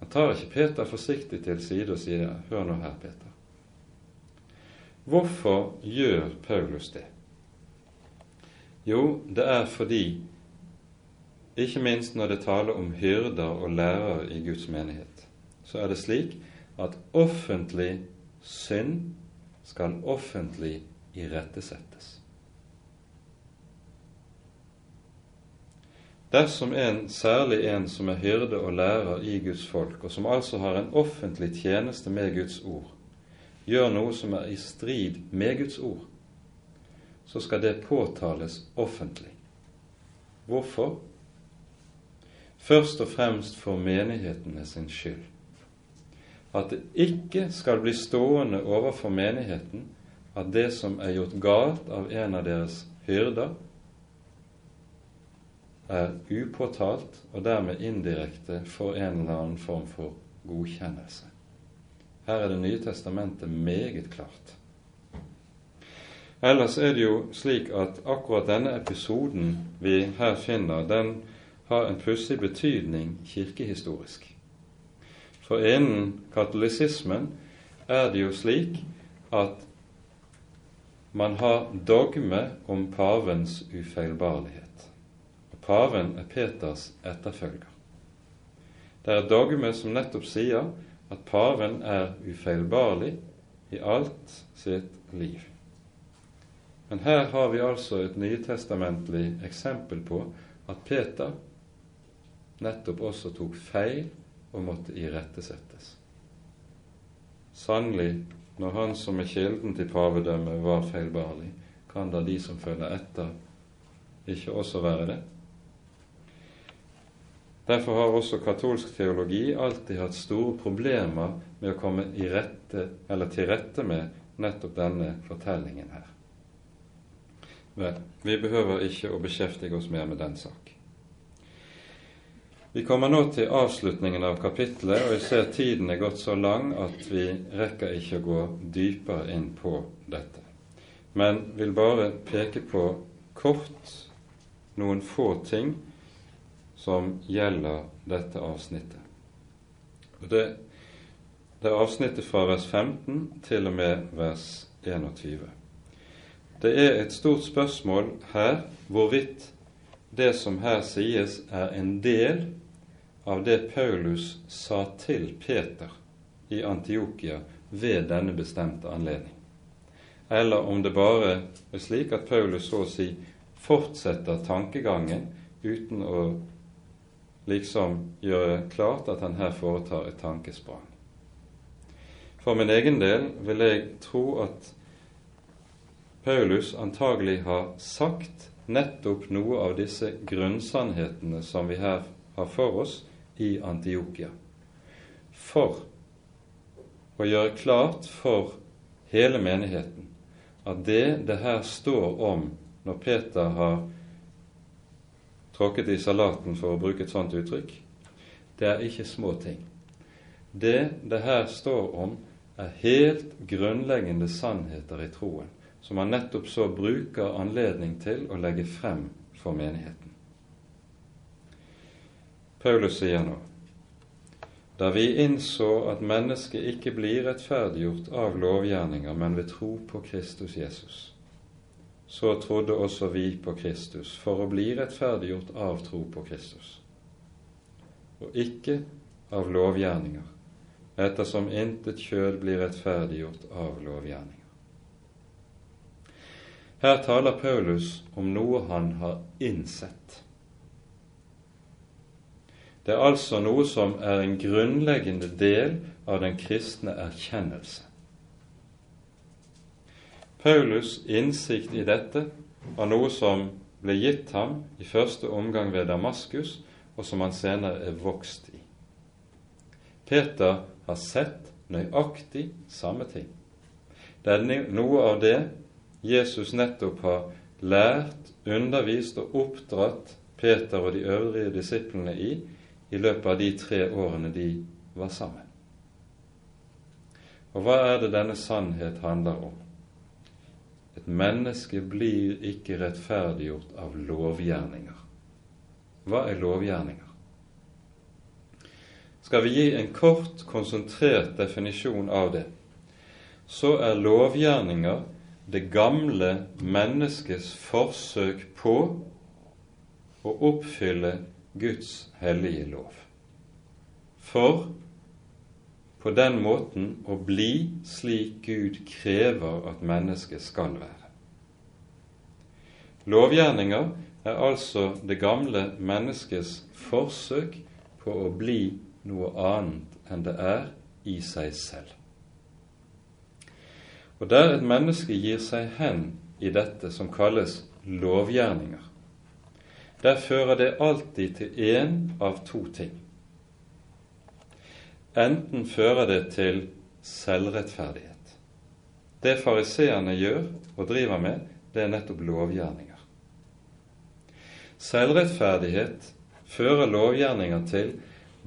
Han tar ikke Peter forsiktig til side og sier 'Hør nå her, Peter'. Hvorfor gjør Paulus det? Jo, det er fordi, ikke minst når det taler om hyrder og lærere i Guds menighet, så er det slik at offentlig synd skal offentlig irettesettes. Dersom en, særlig en som er hyrde og lærer i Guds folk, og som altså har en offentlig tjeneste med Guds ord, gjør noe som er i strid med Guds ord, så skal det påtales offentlig. Hvorfor? Først og fremst for menighetene sin skyld. at det ikke skal bli stående overfor menigheten at det som er gjort galt av en av deres hyrder, er upåtalt og dermed indirekte får en eller annen form for godkjennelse. Her er Det nye testamentet meget klart. Ellers er det jo slik at akkurat denne episoden vi her finner, den har en pussig betydning kirkehistorisk. For innen katolisismen er det jo slik at man har dogme om pavens ufeilbarlighet. Paven er Peters etterfølger. Det er dogme som nettopp sier at paven er ufeilbarlig i alt sitt liv. Men her har vi altså et nytestamentlig eksempel på at Peter nettopp også tok feil og måtte irettesettes. Sannelig, når han som er kilden til pavedømmet, var feilbarlig, kan da de som følger etter, ikke også være det? Derfor har også katolsk teologi alltid hatt store problemer med å komme rette, til rette med nettopp denne fortellingen her. Vel, vi behøver ikke å beskjeftige oss mer med den sak. Vi kommer nå til avslutningen av kapittelet, og jeg ser tiden er gått så lang at vi rekker ikke å gå dypere inn på dette. Men vil bare peke på kort noen få ting som gjelder dette avsnittet. Det, det er avsnittet fra vers 15 til og med vers 21. Det er et stort spørsmål her hvorvidt det som her sies, er en del av det Paulus sa til Peter i Antiokia ved denne bestemte anledning. Eller om det bare er slik at Paulus så å si fortsetter tankegangen uten å liksom gjøre klart at han her foretar et tankesprang. For min egen del vil jeg tro at Paulus antagelig har sagt nettopp noe av disse grunnsannhetene som vi her har for oss, i Antiokia for å gjøre klart for hele menigheten at det det her står om når Peter har tråkket i salaten, for å bruke et sånt uttrykk, det er ikke små ting. Det det her står om, er helt grunnleggende sannheter i troen, som han nettopp så bruker anledning til å legge frem for menigheten. Paulus sier nå da vi innså at mennesket ikke blir rettferdiggjort av lovgjerninger, men ved tro på Kristus Jesus, så trodde også vi på Kristus for å bli rettferdiggjort av tro på Kristus, og ikke av lovgjerninger, ettersom intet kjød blir rettferdiggjort av lovgjerninger. Her taler Paulus om noe han har innsett. Det er altså noe som er en grunnleggende del av den kristne erkjennelse. Paulus' innsikt i dette var noe som ble gitt ham i første omgang ved Damaskus, og som han senere er vokst i. Peter har sett nøyaktig samme ting. Det er noe av det Jesus nettopp har lært, undervist og oppdratt Peter og de øvrige disiplene i i løpet av de tre årene de var sammen. Og hva er det denne sannhet handler om? Et menneske blir ikke rettferdiggjort av lovgjerninger. Hva er lovgjerninger? Skal vi gi en kort, konsentrert definisjon av det, så er lovgjerninger det gamle menneskets forsøk på å oppfylle Guds hellige lov. For på den måten å bli slik Gud krever at mennesket skal være. Lovgjerninger er altså det gamle menneskets forsøk på å bli noe annet enn det er i seg selv. Og der et menneske gir seg hen i dette som kalles lovgjerninger, der fører det alltid til én av to ting. Enten fører det til selvrettferdighet. Det fariseerne gjør og driver med, det er nettopp lovgjerninger. Selvrettferdighet fører lovgjerninger til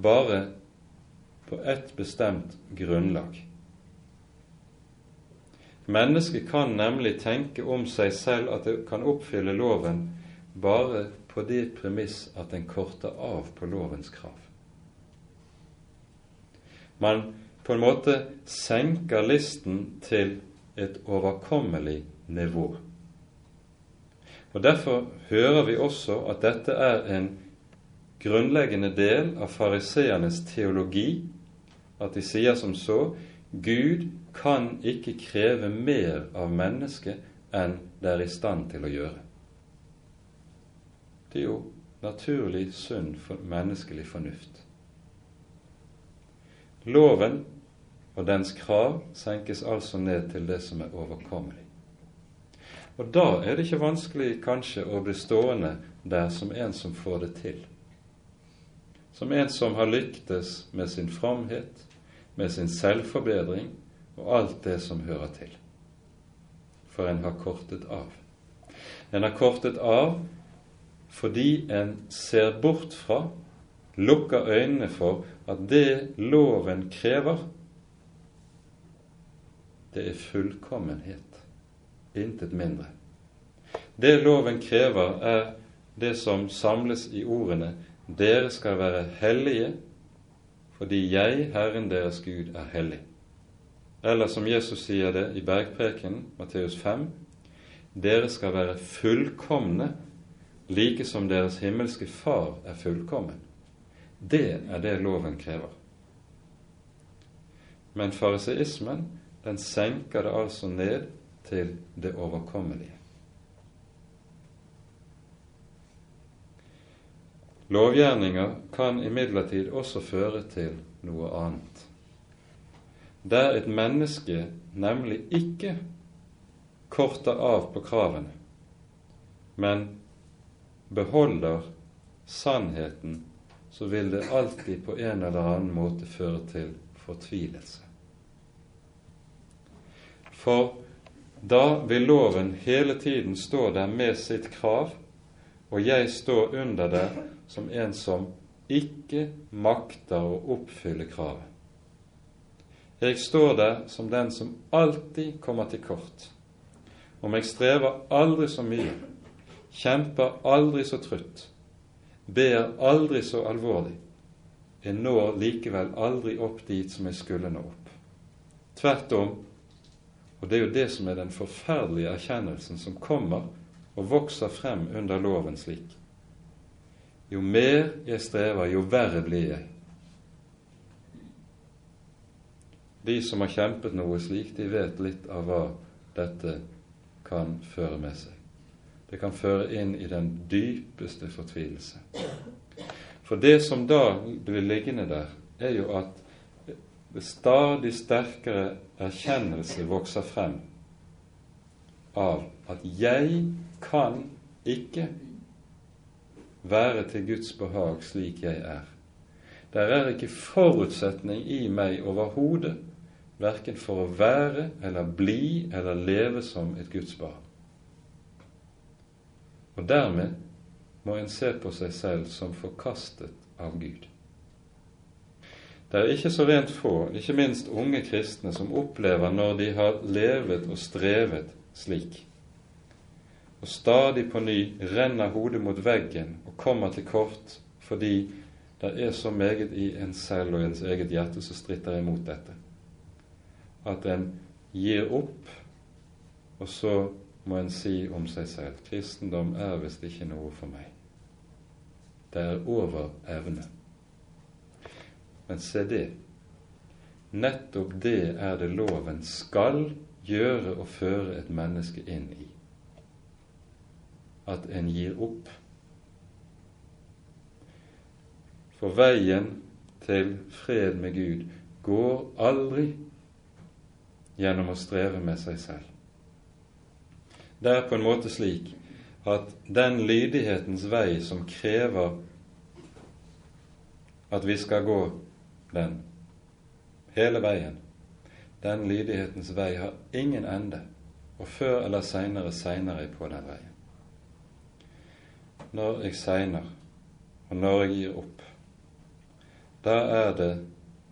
bare på ett bestemt grunnlag. Mennesket kan nemlig tenke om seg selv at det kan oppfylle loven bare på det premiss at en korter av på lovens krav. Man på en måte senker listen til et overkommelig nivå. Og Derfor hører vi også at dette er en grunnleggende del av fariseernes teologi, at de sier som så Gud kan ikke kreve mer av mennesket enn det er i stand til å gjøre. Det er jo naturlig sunn menneskelig fornuft. Loven og dens krav senkes altså ned til det som er overkommelig. Og da er det ikke vanskelig kanskje å bli stående der som en som får det til. Som en som har lyktes med sin framhet, med sin selvforbedring og alt det som hører til. For en har kortet av. En har kortet av fordi en ser bort fra, lukker øynene for, at det loven krever, det er fullkommenhet, intet mindre. Det loven krever, er det som samles i ordene 'Dere skal være hellige fordi jeg, Herren deres Gud, er hellig'. Eller som Jesus sier det i bergprekenen, Matteus 5, 'Dere skal være fullkomne, like som deres himmelske Far er fullkommen'. Det er det loven krever. Men fariseismen den senker det altså ned til det overkommelige. Lovgjerninger kan imidlertid også føre til noe annet. Der et menneske nemlig ikke korter av på kravene, men beholder sannheten, så vil det alltid på en eller annen måte føre til fortvilelse. For da vil loven hele tiden stå der med sitt krav, og jeg står under det som en som ikke makter å oppfylle kravet. Jeg står der som den som alltid kommer til kort. Om jeg strever aldri så mye, kjemper aldri så trutt, ber aldri så alvorlig, jeg når likevel aldri opp dit som jeg skulle nå opp. Tvert om og det er jo det som er den forferdelige erkjennelsen som kommer og vokser frem under loven slik. Jo mer jeg strever, jo verre blir jeg. De som har kjempet noe slik, de vet litt av hva dette kan føre med seg. Det kan føre inn i den dypeste fortvilelse. For det som da blir liggende der, er jo at stadig sterkere erkjennelse vokser frem av at jeg kan ikke være til Guds behag slik jeg er. Der er ikke forutsetning i meg overhodet, verken for å være eller bli eller leve som et Guds barn. Og dermed må en se på seg selv som forkastet av Gud. Det er ikke så rent få, ikke minst unge kristne, som opplever når de har levet og strevet slik, og stadig på ny renner hodet mot veggen og kommer til kort fordi det er så meget i en selv og ens eget hjerte som stritter imot dette, at en gir opp, og så må en si om seg selv kristendom er visst ikke noe for meg. Det er over evne. Men se det, nettopp det er det loven skal gjøre og føre et menneske inn i. At en gir opp. For veien til fred med Gud går aldri gjennom å streve med seg selv. Det er på en måte slik at den lydighetens vei som krever at vi skal gå den, hele veien. Den lydighetens vei har ingen ende, og før eller seinere segner jeg på den veien. Når jeg segner, og når jeg gir opp, da er det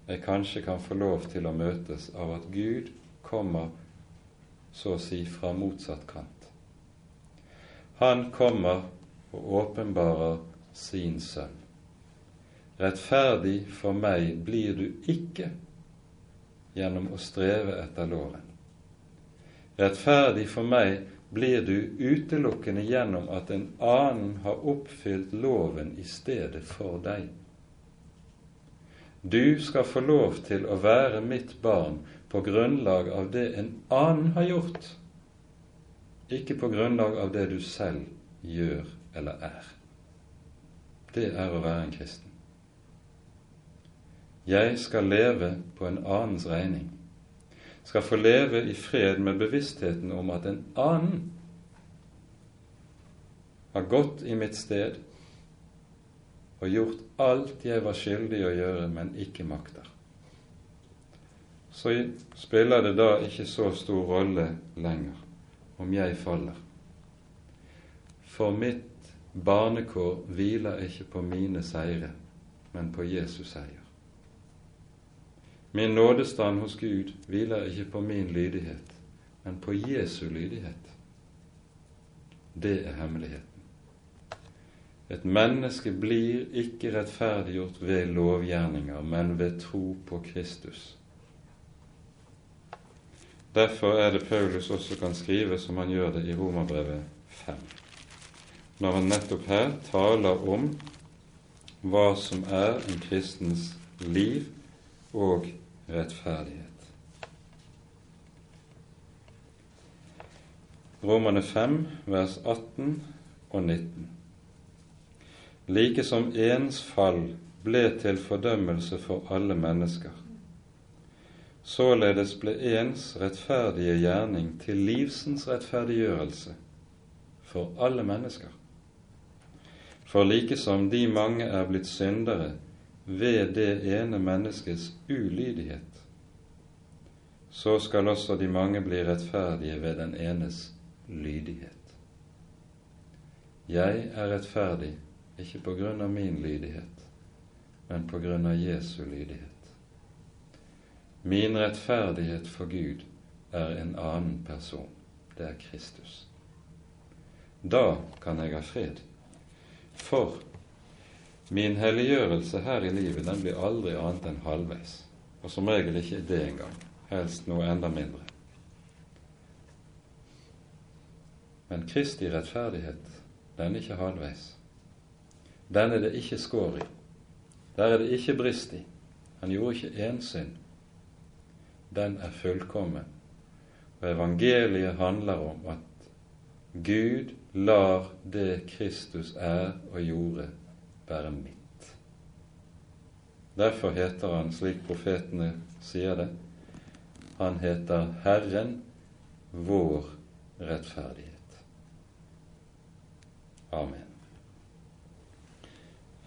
jeg kanskje kan få lov til å møtes av at Gud kommer så å si fra motsatt kant. Han kommer og åpenbarer sin sønn. Rettferdig for meg blir du ikke gjennom å streve etter loven. Rettferdig for meg blir du utelukkende gjennom at en annen har oppfylt loven i stedet for deg. Du skal få lov til å være mitt barn på grunnlag av det en annen har gjort, ikke på grunnlag av det du selv gjør eller er. Det er å være en kristen. Jeg skal leve på en annens regning, skal få leve i fred med bevisstheten om at en annen har gått i mitt sted og gjort alt jeg var skyldig å gjøre, men ikke makter. Så spiller det da ikke så stor rolle lenger om jeg faller. For mitt barnekår hviler ikke på mine seire, men på Jesus seier. Min nådestand hos Gud hviler ikke på min lydighet, men på Jesu lydighet. Det er hemmeligheten. Et menneske blir ikke rettferdiggjort ved lovgjerninger, men ved tro på Kristus. Derfor er det Paulus også kan skrive som han gjør det i Romerbrevet 5, når han nettopp her taler om hva som er en kristens liv og rettferdighet. Romane 5, vers 18 og 19. Like som ens fall ble til fordømmelse for alle mennesker, således ble ens rettferdige gjerning til livsens rettferdiggjørelse for alle mennesker. For like som de mange er blitt syndere ved det ene menneskets ulydighet, så skal også de mange bli rettferdige ved den enes lydighet. Jeg er rettferdig ikke på grunn av min lydighet, men på grunn av Jesu lydighet. Min rettferdighet for Gud er en annen person. Det er Kristus. Da kan jeg ha fred. For Min helliggjørelse her i livet den blir aldri annet enn halvveis, og som regel ikke det engang, helst noe enda mindre. Men Kristi rettferdighet, den er ikke halvveis. Den er det ikke skår i. Der er det ikke brist i. Han gjorde ikke én synd. Den er fullkommen. Og evangeliet handler om at Gud lar det Kristus er og gjorde, være mitt. Derfor heter han, slik profetene sier det, han heter Herren vår rettferdighet. Amen.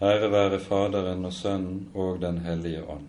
Ære være Faderen og Sønnen og Den hellige ånd,